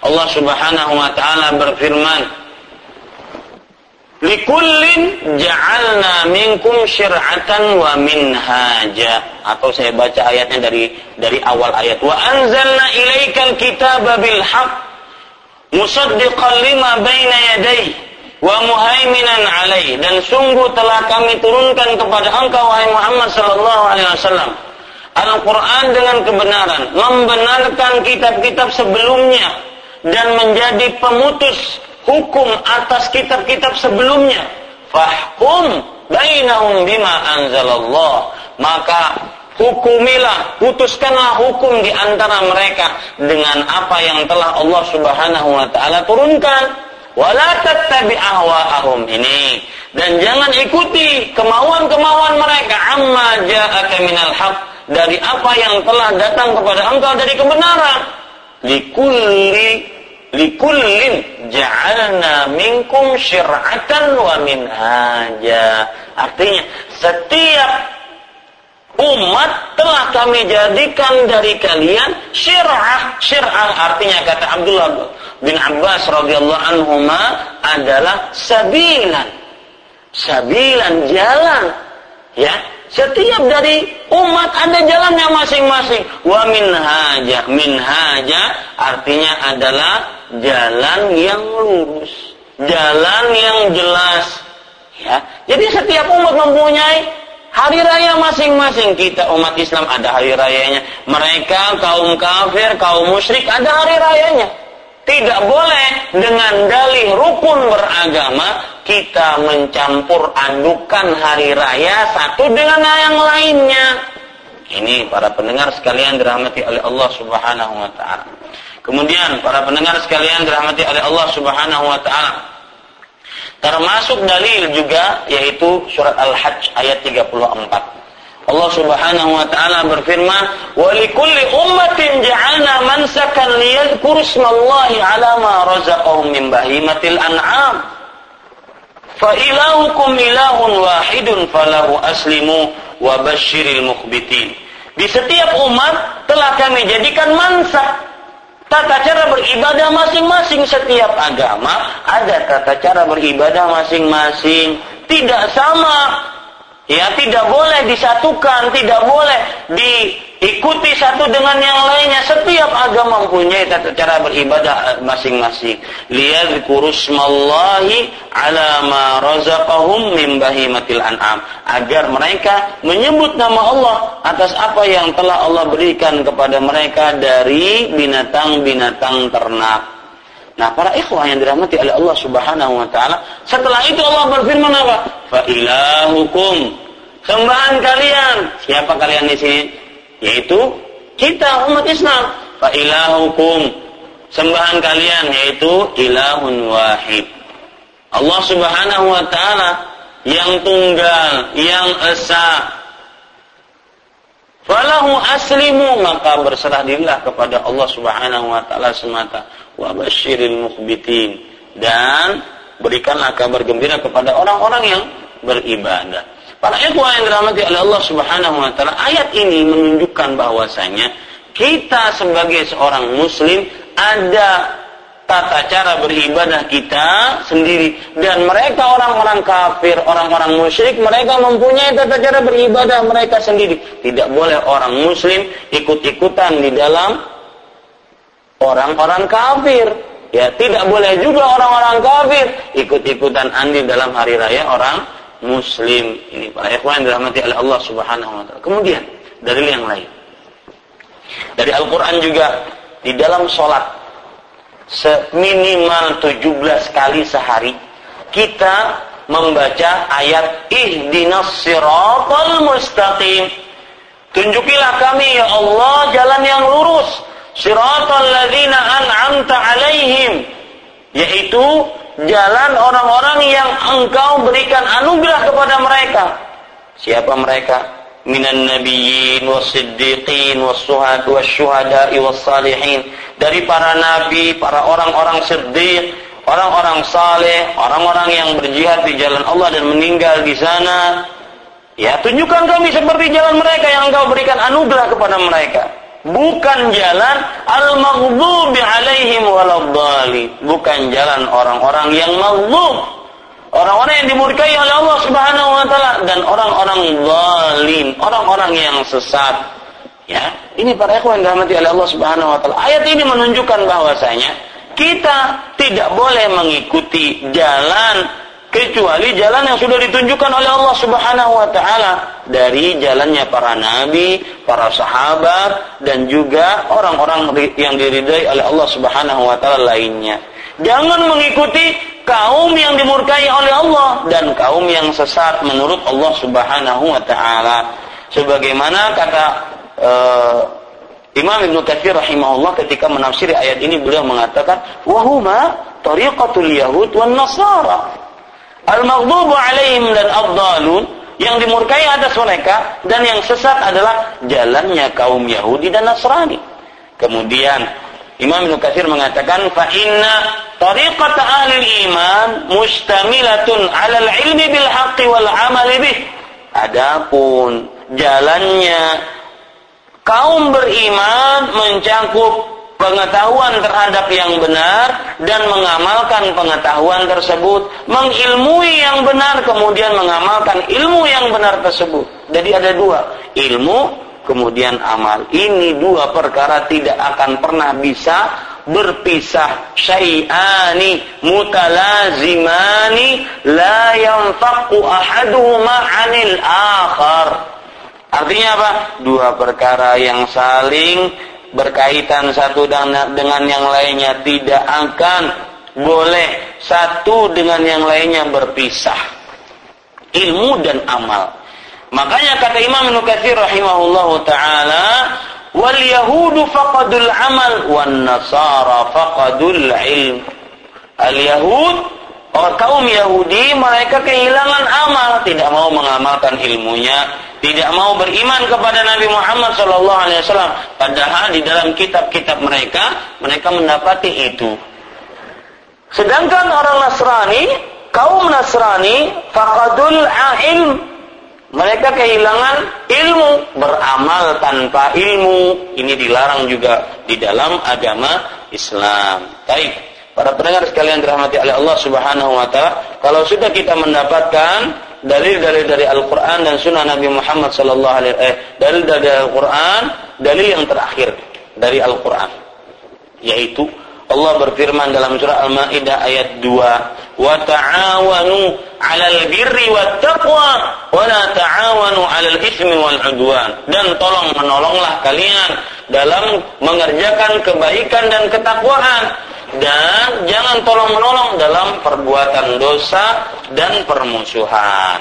Allah Subhanahu wa taala berfirman, Likullin ja'alna minkum syir'atan wa minhaja. Atau saya baca ayatnya dari dari awal ayat. Wa anzalna ilaikal kitaba bil haqq musaddiqan lima baina yadayhi wa muhaiminan alaih dan sungguh telah kami turunkan kepada engkau wahai Muhammad sallallahu alaihi wasallam Al-Qur'an dengan kebenaran membenarkan kitab-kitab sebelumnya dan menjadi pemutus hukum atas kitab-kitab sebelumnya. Fahkum bainahum bima anzalallah. Maka hukumilah, putuskanlah hukum di antara mereka dengan apa yang telah Allah Subhanahu wa taala turunkan. Wala tattabi ahwa'ahum ini dan jangan ikuti kemauan-kemauan mereka amma ja'aka minal haq dari apa yang telah datang kepada engkau dari kebenaran. Likulli likullin ja'alna minkum syir'atan wa minhaja. Artinya setiap umat telah kami jadikan dari kalian syir'ah. Syir'ah artinya kata Abdullah bin Abbas radhiyallahu anhuma adalah sabilan. Sabilan jalan. Ya, setiap dari umat ada jalannya masing-masing. Wa minhaja. Minhaja artinya adalah jalan yang lurus. Jalan yang jelas. Ya. Jadi setiap umat mempunyai hari raya masing-masing. Kita umat Islam ada hari rayanya. Mereka kaum kafir, kaum musyrik ada hari rayanya. Tidak boleh dengan dalih rukun beragama kita mencampur adukan hari raya satu dengan yang lainnya. Ini para pendengar sekalian dirahmati oleh Allah Subhanahu wa taala. Kemudian para pendengar sekalian dirahmati oleh Allah Subhanahu wa taala. Termasuk dalil juga yaitu surat Al-Hajj ayat 34. Allah Subhanahu wa taala berfirman, "Wa likulli ummatin ja'alna mansakan liyadhkuru ismallahi 'ala ma razaqahum min bahimatil an'am." Fa ilahukum ilahun wahidun falahu aslimu wa basyiril mukhbitin. Di setiap umat telah kami jadikan mansa tata cara beribadah masing-masing setiap agama ada tata cara beribadah masing-masing tidak sama ya tidak boleh disatukan tidak boleh diikuti satu dengan yang lainnya. Setiap agama mempunyai tata cara beribadah masing-masing. Liyadhkurusmallahi ala ma razaqahum min bahimatil an'am. Agar mereka menyebut nama Allah atas apa yang telah Allah berikan kepada mereka dari binatang-binatang ternak Nah, para ikhwah yang dirahmati oleh Allah Subhanahu wa taala, setelah itu Allah berfirman apa? Fa ilahukum sembahan kalian. Siapa kalian di sini? Yaitu kita umat Islam. Fa ilahukum sembahan kalian yaitu ilahun wahid. Allah Subhanahu wa taala yang tunggal, yang esa. Falahu aslimu maka berserah dirilah kepada Allah Subhanahu wa taala semata wa basyiril mukhbitin dan berikanlah kabar gembira kepada orang-orang yang beribadah. Para ikhwah yang dirahmati oleh Allah Subhanahu wa taala, ayat ini menunjukkan bahwasanya kita sebagai seorang muslim ada tata cara beribadah kita sendiri dan mereka orang-orang kafir, orang-orang musyrik, mereka mempunyai tata cara beribadah mereka sendiri. Tidak boleh orang muslim ikut-ikutan di dalam orang-orang kafir. Ya, tidak boleh juga orang-orang kafir ikut-ikutan andil dalam hari raya orang muslim. Ini para ikhwan dirahmati oleh Allah Subhanahu wa taala. Kemudian dari yang lain. Dari Al-Qur'an juga di dalam sholat seminimal 17 kali sehari kita membaca ayat ihdinas siratal mustaqim. Tunjukilah kami ya Allah jalan yang lurus siratal ladzina an'amta alaihim. Yaitu jalan orang-orang yang engkau berikan anugerah kepada mereka. Siapa mereka? Minan nabiyyin was-siddiqin was-suhad was-syuhada'i was-salihin dari para nabi para orang-orang siddiq orang-orang saleh orang-orang yang berjihad di jalan Allah dan meninggal di sana. Ya tunjukkan kami seperti jalan mereka yang engkau berikan anugerah kepada mereka bukan jalan al-maghdubi alaihim waladdallin. Bukan jalan orang-orang yang maghdub. Orang-orang yang dimurkai oleh Allah Subhanahu wa taala dan orang-orang zalim orang-orang yang sesat. Ya ini para ikhwan yang dirahmati oleh Allah Subhanahu wa taala. Ayat ini menunjukkan bahwasanya kita tidak boleh mengikuti jalan kecuali jalan yang sudah ditunjukkan oleh Allah Subhanahu wa taala dari jalannya para nabi, para sahabat dan juga orang-orang yang diridai oleh Allah Subhanahu wa taala lainnya. Jangan mengikuti kaum yang dimurkai oleh Allah dan kaum yang sesat menurut Allah Subhanahu wa taala. Sebagaimana kata uh, Imam Ibnu Katsir rahimahullah ketika menafsiri ayat ini beliau mengatakan wahuma tariqatul yahud wan nasara Al-maghdubu alaihim dan abdalun yang dimurkai atas mereka dan yang sesat adalah jalannya kaum Yahudi dan Nasrani. Kemudian Imam Ibnu Katsir mengatakan fa inna tariqat ahli iman mustamilatun 'ala al-ilmi bil haqqi wal 'amali bih. Adapun jalannya kaum beriman mencakup pengetahuan terhadap yang benar dan mengamalkan pengetahuan tersebut, mengilmui yang benar kemudian mengamalkan ilmu yang benar tersebut. Jadi ada dua, ilmu kemudian amal. Ini dua perkara tidak akan pernah bisa berpisah syai'ani mutalazimani la yanfaqu ahaduhuma 'anil akhar. Artinya apa? Dua perkara yang saling berkaitan satu dengan yang lainnya tidak akan boleh satu dengan yang lainnya berpisah. Ilmu dan amal. Makanya kata Imam Nukathir rahimahullahu taala wal yahudu faqadul amal wan nasara faqadul ilm. Al yahud Oh, kaum Yahudi mereka kehilangan amal, tidak mau mengamalkan ilmunya, tidak mau beriman kepada Nabi Muhammad Shallallahu Alaihi Wasallam. Padahal di dalam kitab-kitab mereka, mereka mendapati itu. Sedangkan orang Nasrani, kaum Nasrani, fakadul ilm, Mereka kehilangan ilmu, beramal tanpa ilmu. Ini dilarang juga di dalam agama Islam. Baik, para pendengar sekalian dirahmati oleh Allah Subhanahu wa taala, kalau sudah kita mendapatkan dalil-dalil dari Al-Qur'an dan sunnah Nabi Muhammad sallallahu alaihi eh dalil dari Al-Qur'an, dalil yang terakhir dari Al-Qur'an yaitu Allah berfirman dalam surah Al-Maidah ayat 2, "Wa ta'awanu 'alal birri wat taqwa wa la ta'awanu 'alal itsmi wal 'udwan." Dan tolong menolonglah kalian dalam mengerjakan kebaikan dan ketakwaan dan jangan tolong menolong dalam perbuatan dosa dan permusuhan.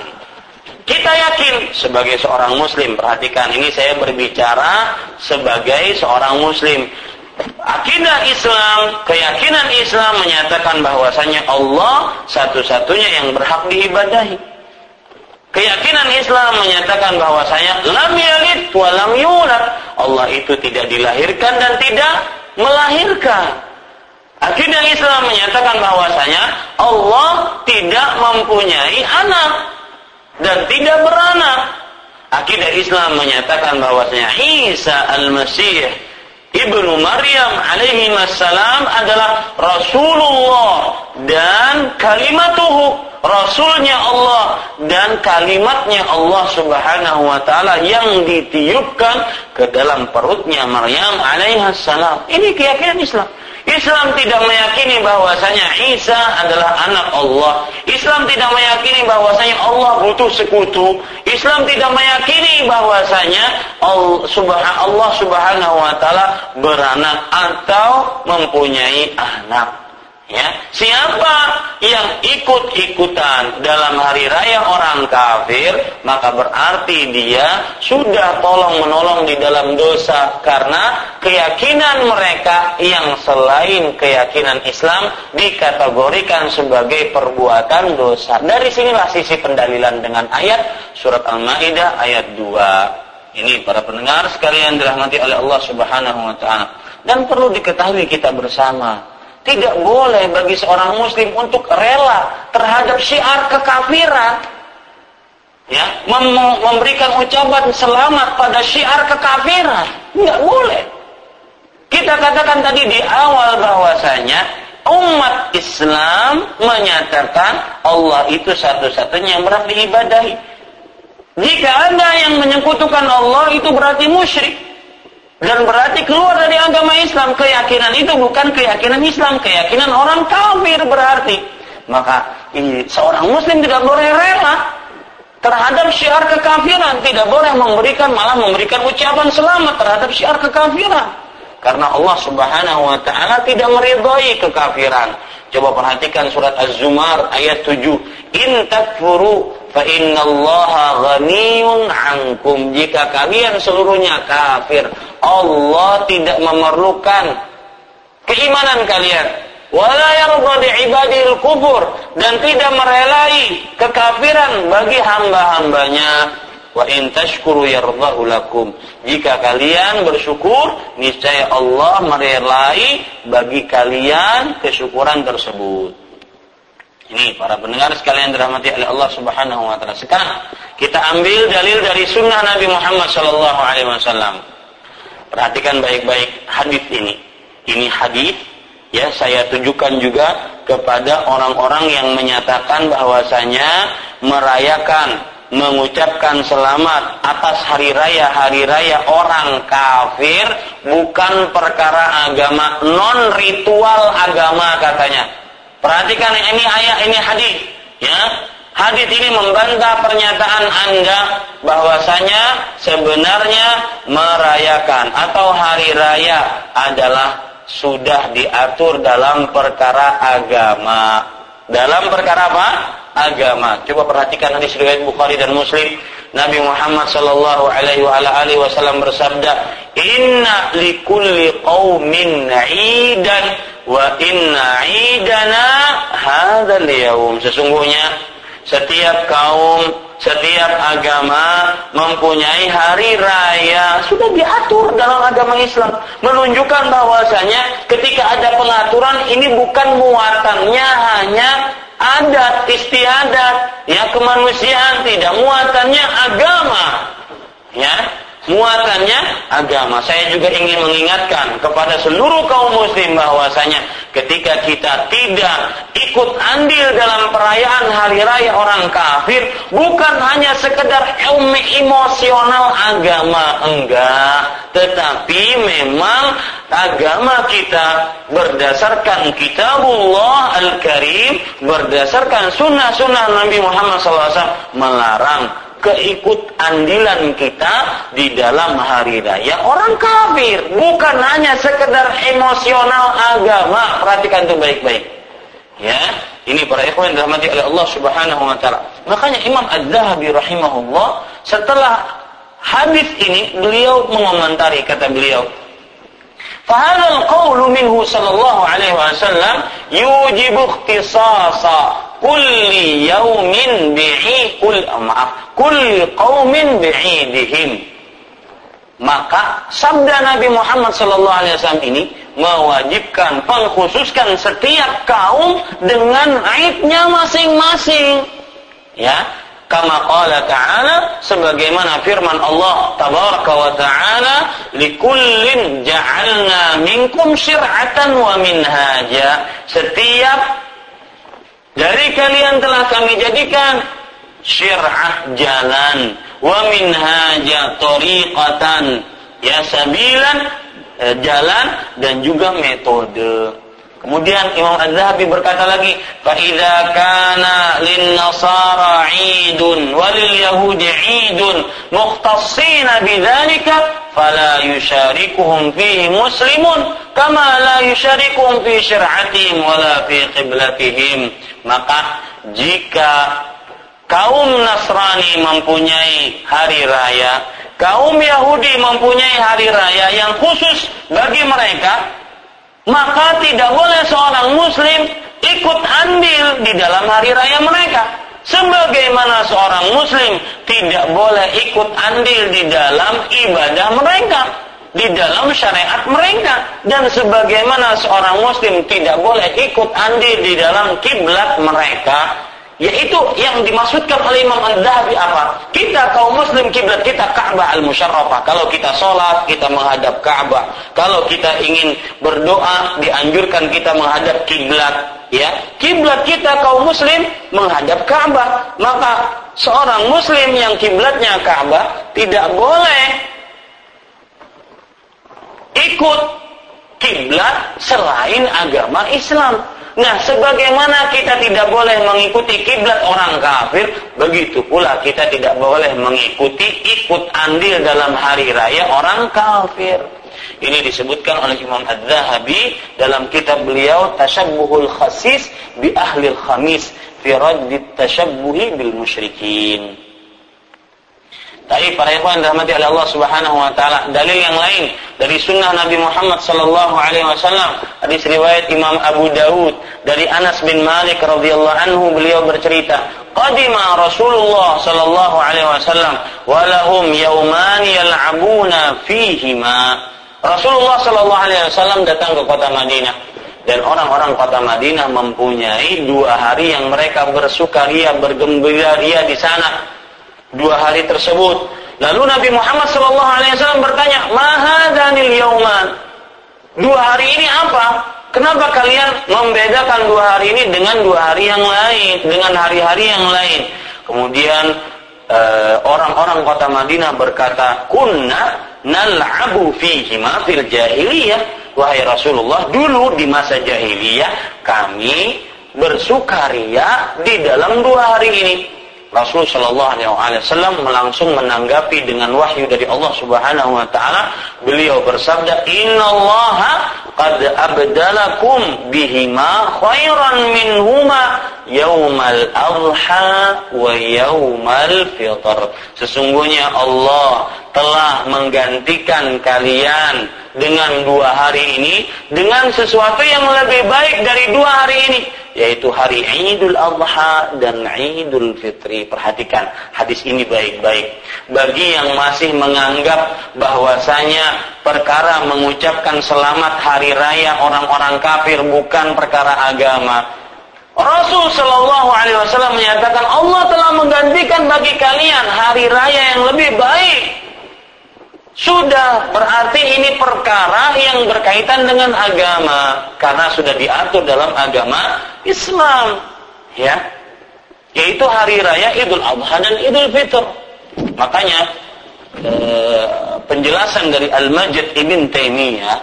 Kita yakin sebagai seorang muslim, perhatikan ini saya berbicara sebagai seorang muslim Akidah Islam, keyakinan Islam menyatakan bahwasanya Allah satu-satunya yang berhak diibadahi. Keyakinan Islam menyatakan bahwasanya lam yalid wa lam yulad. Allah itu tidak dilahirkan dan tidak melahirkan. Akidah Islam menyatakan bahwasanya Allah tidak mempunyai anak dan tidak beranak. Akidah Islam menyatakan bahwasanya Isa al-Masih Ibnu Maryam alaihi salam adalah Rasulullah dan kalimatuhu Rasulnya Allah dan kalimatnya Allah subhanahu wa ta'ala yang ditiupkan ke dalam perutnya Maryam alaihi salam. Ini keyakinan Islam. Islam tidak meyakini bahwasanya Isa adalah anak Allah. Islam tidak meyakini bahwasanya Allah butuh sekutu. Islam tidak meyakini bahwasanya Allah Subhanahu wa taala beranak atau mempunyai anak. Ya, siapa yang ikut-ikutan dalam hari raya orang kafir, maka berarti dia sudah tolong menolong di dalam dosa karena keyakinan mereka yang selain keyakinan Islam dikategorikan sebagai perbuatan dosa. Dari sinilah sisi pendalilan dengan ayat surat Al-Maidah ayat 2. Ini para pendengar sekalian dirahmati oleh Allah Subhanahu wa taala. Dan perlu diketahui kita bersama tidak boleh bagi seorang muslim untuk rela terhadap syiar kekafiran. Ya, mem memberikan ucapan selamat pada syiar kekafiran. Tidak boleh. Kita katakan tadi di awal bahwasanya umat Islam menyatakan Allah itu satu-satunya yang berhak diibadahi. Jika ada yang menyekutukan Allah itu berarti musyrik. Dan berarti keluar dari agama Islam. Keyakinan itu bukan keyakinan Islam. Keyakinan orang kafir berarti. Maka seorang muslim tidak boleh rela terhadap syiar kekafiran. Tidak boleh memberikan, malah memberikan ucapan selamat terhadap syiar kekafiran. Karena Allah subhanahu wa ta'ala tidak meridhoi kekafiran. Coba perhatikan surat Az-Zumar ayat 7. In takfuru fa innallaha ghaniyun ankum. Jika kalian seluruhnya kafir, Allah tidak memerlukan keimanan kalian. Wala yarda ibadil kubur dan tidak merelai kekafiran bagi hamba-hambanya wa in tashkuru yardahu lakum jika kalian bersyukur niscaya Allah merelai bagi kalian kesyukuran tersebut ini para pendengar sekalian dirahmati oleh Allah Subhanahu wa taala. Sekarang kita ambil dalil dari sunnah Nabi Muhammad sallallahu alaihi wasallam. Perhatikan baik-baik hadis ini. Ini hadis ya saya tunjukkan juga kepada orang-orang yang menyatakan bahwasanya merayakan mengucapkan selamat atas hari raya hari raya orang kafir bukan perkara agama non ritual agama katanya perhatikan ini ayat ini hadis ya hadis ini membantah pernyataan anda bahwasanya sebenarnya merayakan atau hari raya adalah sudah diatur dalam perkara agama dalam perkara apa agama. Coba perhatikan hadis riwayat Bukhari dan Muslim. Nabi Muhammad sallallahu alaihi wa alihi wasallam bersabda, "Inna likulli qaumin 'idan wa inna 'idana hadzal yaum." Sesungguhnya setiap kaum, Setiap agama mempunyai hari raya. Sudah diatur dalam agama Islam. Menunjukkan bahwasanya ketika ada pengaturan ini bukan muatannya hanya adat istiadat. Ya kemanusiaan tidak muatannya agama. Ya muatannya agama. Saya juga ingin mengingatkan kepada seluruh kaum muslim bahwasanya ketika kita tidak ikut andil dalam perayaan hari raya orang kafir bukan hanya sekedar emosional agama enggak, tetapi memang agama kita berdasarkan kitabullah al-karim berdasarkan sunnah-sunnah Nabi Muhammad SAW melarang keikut andilan kita di dalam hari raya orang kafir bukan hanya sekedar emosional agama perhatikan itu baik-baik ya ini para ikhwan dirahmati oleh Allah Subhanahu wa taala makanya Imam Az-Zahabi rahimahullah setelah hadis ini beliau mengomentari kata beliau فهذا القول منه صلى الله عليه وسلم يوجب اختصاص kulli yaumin bi'i kul maaf kulli qaumin bi'idihim. Maka sabda Nabi Muhammad sallallahu alaihi wasallam ini mewajibkan pengkhususkan setiap kaum dengan aidnya masing-masing. Ya kama qala ta'ala sebagaimana firman Allah tabaraka wa ta'ala likullin ja'alna minkum syir'atan wa minhaja. Setiap dari kalian telah kami jadikan syir'ah jalan wa minhaja tariqatan ya sabilan eh, jalan dan juga metode. Kemudian Imam Az-Zahabi berkata lagi, "Fa idza kana lin-nasara 'idun wa lil-yahudi 'idun mukhtassina bidzalika fala yusyarikuhum fihi muslimun kama la yusyarikuhum fi syir'atihim wala fi qiblatihim." Maka jika kaum Nasrani mempunyai hari raya, kaum Yahudi mempunyai hari raya yang khusus bagi mereka, maka tidak boleh seorang muslim ikut andil di dalam hari raya mereka. Sebagaimana seorang muslim tidak boleh ikut andil di dalam ibadah mereka, di dalam syariat mereka. Dan sebagaimana seorang muslim tidak boleh ikut andil di dalam kiblat mereka, yaitu yang dimaksudkan oleh Imam Ad-Dahabi apa? Kita kaum muslim kiblat kita Ka'bah al-Musyarrafah. Kalau kita sholat, kita menghadap Ka'bah. Kalau kita ingin berdoa, dianjurkan kita menghadap kiblat. Ya, kiblat kita kaum muslim menghadap Ka'bah. Maka seorang muslim yang kiblatnya Ka'bah tidak boleh ikut kiblat selain agama Islam. Nah, sebagaimana kita tidak boleh mengikuti kiblat orang kafir, begitu pula kita tidak boleh mengikuti ikut andil dalam hari raya orang kafir. Ini disebutkan oleh Imam Az-Zahabi dalam kitab beliau Tashabbuhul Khasis bi Ahlil Khamis fi Raddit Tashabbuhi bil Musyrikin. Tapi para ikhwan rahmati oleh Allah Subhanahu wa taala, dalil yang lain dari sunnah Nabi Muhammad sallallahu alaihi wasallam, hadis riwayat Imam Abu Dawud dari Anas bin Malik radhiyallahu anhu beliau bercerita, "Qadima Rasulullah sallallahu alaihi wasallam wa lahum yawman yal'abuna fihima." Rasulullah sallallahu alaihi wasallam datang ke kota Madinah dan orang-orang kota Madinah mempunyai dua hari yang mereka bersukaria bergembira di sana dua hari tersebut. Lalu Nabi Muhammad SAW bertanya, Mahadhanil yauman. Dua hari ini apa? Kenapa kalian membedakan dua hari ini dengan dua hari yang lain, dengan hari-hari yang lain? Kemudian eh, orang-orang kota Madinah berkata, Kunna nal'abu fihi ma fil jahiliyah. Wahai Rasulullah, dulu di masa jahiliyah kami bersukaria di dalam dua hari ini. Rasul Shallallahu Alaihi Wasallam langsung menanggapi dengan wahyu dari Allah Subhanahu Wa Taala. Beliau bersabda, Inna Allah qad abdalakum bihima khairan minhuma yaumal adha wa yaumal fitr. Sesungguhnya Allah telah menggantikan kalian dengan dua hari ini dengan sesuatu yang lebih baik dari dua hari ini yaitu hari Idul Adha dan Idul Fitri. Perhatikan hadis ini baik-baik. Bagi yang masih menganggap bahwasanya perkara mengucapkan selamat hari raya orang-orang kafir bukan perkara agama. Rasul Shallallahu Alaihi Wasallam menyatakan Allah telah menggantikan bagi kalian hari raya yang lebih baik sudah berarti ini perkara yang berkaitan dengan agama karena sudah diatur dalam agama Islam ya. Yaitu hari raya Idul Adha dan Idul Fitr. Makanya eh, penjelasan dari Al-Majid Ibn Taimiyah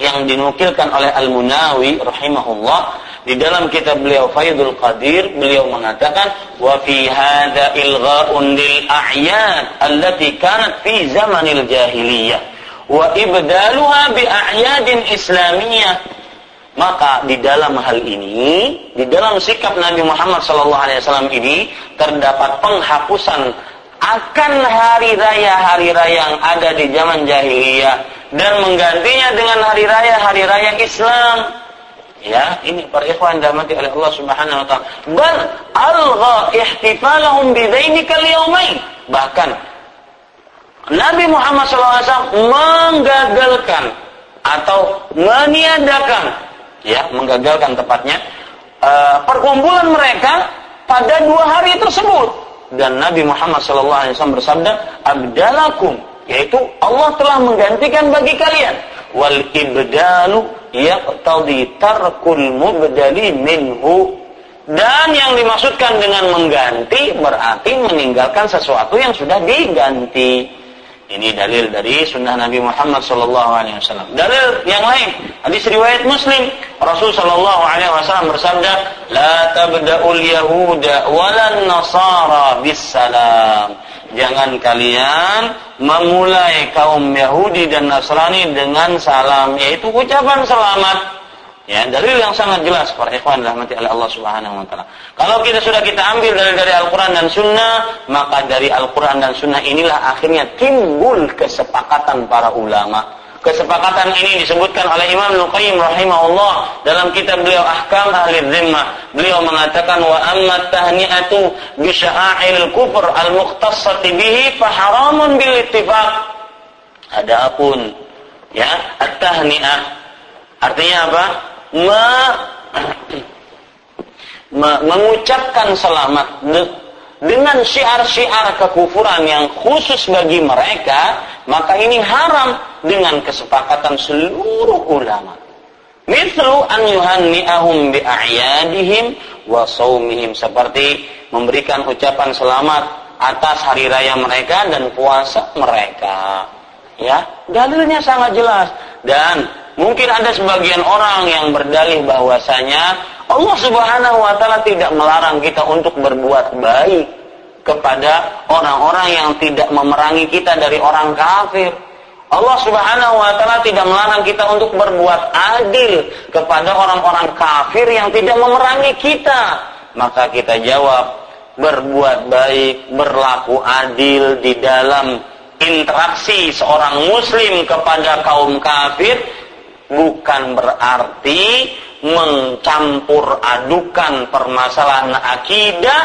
yang dinukilkan oleh Al-Munawi rahimahullah di dalam kitab beliau Faidul Qadir beliau mengatakan wa fi hadza ilgha'un lil a'yad allati kanat fi zamanil jahiliyah. Wa ibdaluha bi a'yadin islamiyah. Maka di dalam hal ini di dalam sikap Nabi Muhammad SAW ini terdapat penghapusan akan hari raya hari raya yang ada di zaman jahiliyah. Dan menggantinya dengan hari raya hari raya Islam Ya, ini para ikhwan dirahmati oleh Allah Subhanahu wa taala. Bal algha ihtifalahum bidzainika al-yawmain. Bahkan Nabi Muhammad SAW menggagalkan atau meniadakan ya, menggagalkan tepatnya uh, perkumpulan mereka pada dua hari tersebut. Dan Nabi Muhammad SAW bersabda, "Abdalakum," yaitu Allah telah menggantikan bagi kalian wal ibdalu yaqtadi tarkul mubdali minhu dan yang dimaksudkan dengan mengganti berarti meninggalkan sesuatu yang sudah diganti. Ini dalil dari sunnah Nabi Muhammad Wasallam. Dalil yang lain, hadis riwayat Muslim, Rasul Wasallam bersabda, "La tabda'ul Yahuda walan Nasara bis salam." Jangan kalian memulai kaum Yahudi dan Nasrani dengan salam yaitu ucapan selamat. Ya dalil yang sangat jelas para ikhwan rahmati Allah Subhanahu wa taala. Kalau kita sudah kita ambil dari dari Al-Qur'an dan Sunnah maka dari Al-Qur'an dan Sunnah inilah akhirnya timbul kesepakatan para ulama Kesepakatan ini disebutkan oleh Imam Nuqayyim rahimahullah dalam kitab beliau Ahkam Ahli Zimmah. Beliau mengatakan wa amma tahni'atu bi sya'ail kufr al-mukhtassati bihi fa haramun bil ittifaq. Adapun ya at-tahni'ah artinya apa? Ma, <coughs> ma mengucapkan selamat dengan syiar-syiar kekufuran yang khusus bagi mereka, maka ini haram dengan kesepakatan seluruh ulama. Mithlu an yuhanni'ahum bi'a'yadihim wa saumihim seperti memberikan ucapan selamat atas hari raya mereka dan puasa mereka. Ya, dalilnya sangat jelas dan mungkin ada sebagian orang yang berdalih bahwasanya Allah Subhanahu wa taala tidak melarang kita untuk berbuat baik kepada orang-orang yang tidak memerangi kita dari orang kafir. Allah Subhanahu wa taala tidak melarang kita untuk berbuat adil kepada orang-orang kafir yang tidak memerangi kita. Maka kita jawab berbuat baik, berlaku adil di dalam interaksi seorang muslim kepada kaum kafir bukan berarti mencampur adukan permasalahan akidah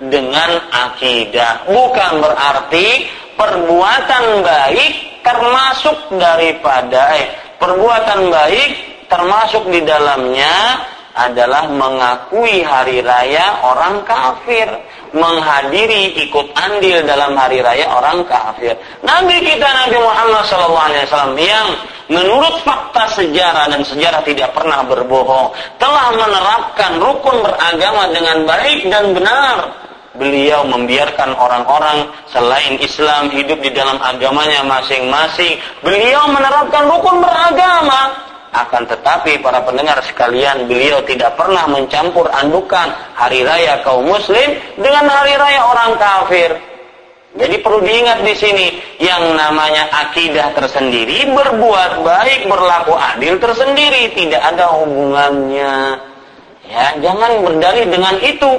dengan akidah. Bukan berarti perbuatan baik termasuk daripada eh, perbuatan baik termasuk di dalamnya adalah mengakui hari raya orang kafir, menghadiri ikut andil dalam hari raya orang kafir. Nabi kita Nabi Muhammad SAW yang menurut fakta sejarah dan sejarah tidak pernah berbohong, telah menerapkan rukun beragama dengan baik dan benar. Beliau membiarkan orang-orang selain Islam hidup di dalam agamanya masing-masing. Beliau menerapkan rukun beragama akan tetapi para pendengar sekalian, beliau tidak pernah mencampur andukan hari raya kaum muslim dengan hari raya orang kafir. Jadi perlu diingat di sini yang namanya akidah tersendiri, berbuat baik, berlaku adil tersendiri, tidak ada hubungannya. Ya, jangan berdalih dengan itu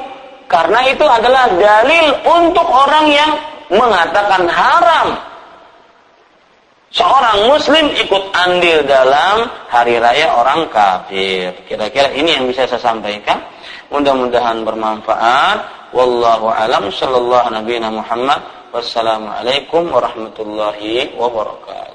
karena itu adalah dalil untuk orang yang mengatakan haram seorang muslim ikut andil dalam hari raya orang kafir. Kira-kira ini yang bisa saya sampaikan. Mudah-mudahan bermanfaat. Wallahu alam sallallahu nabi Muhammad. Wassalamualaikum warahmatullahi wabarakatuh.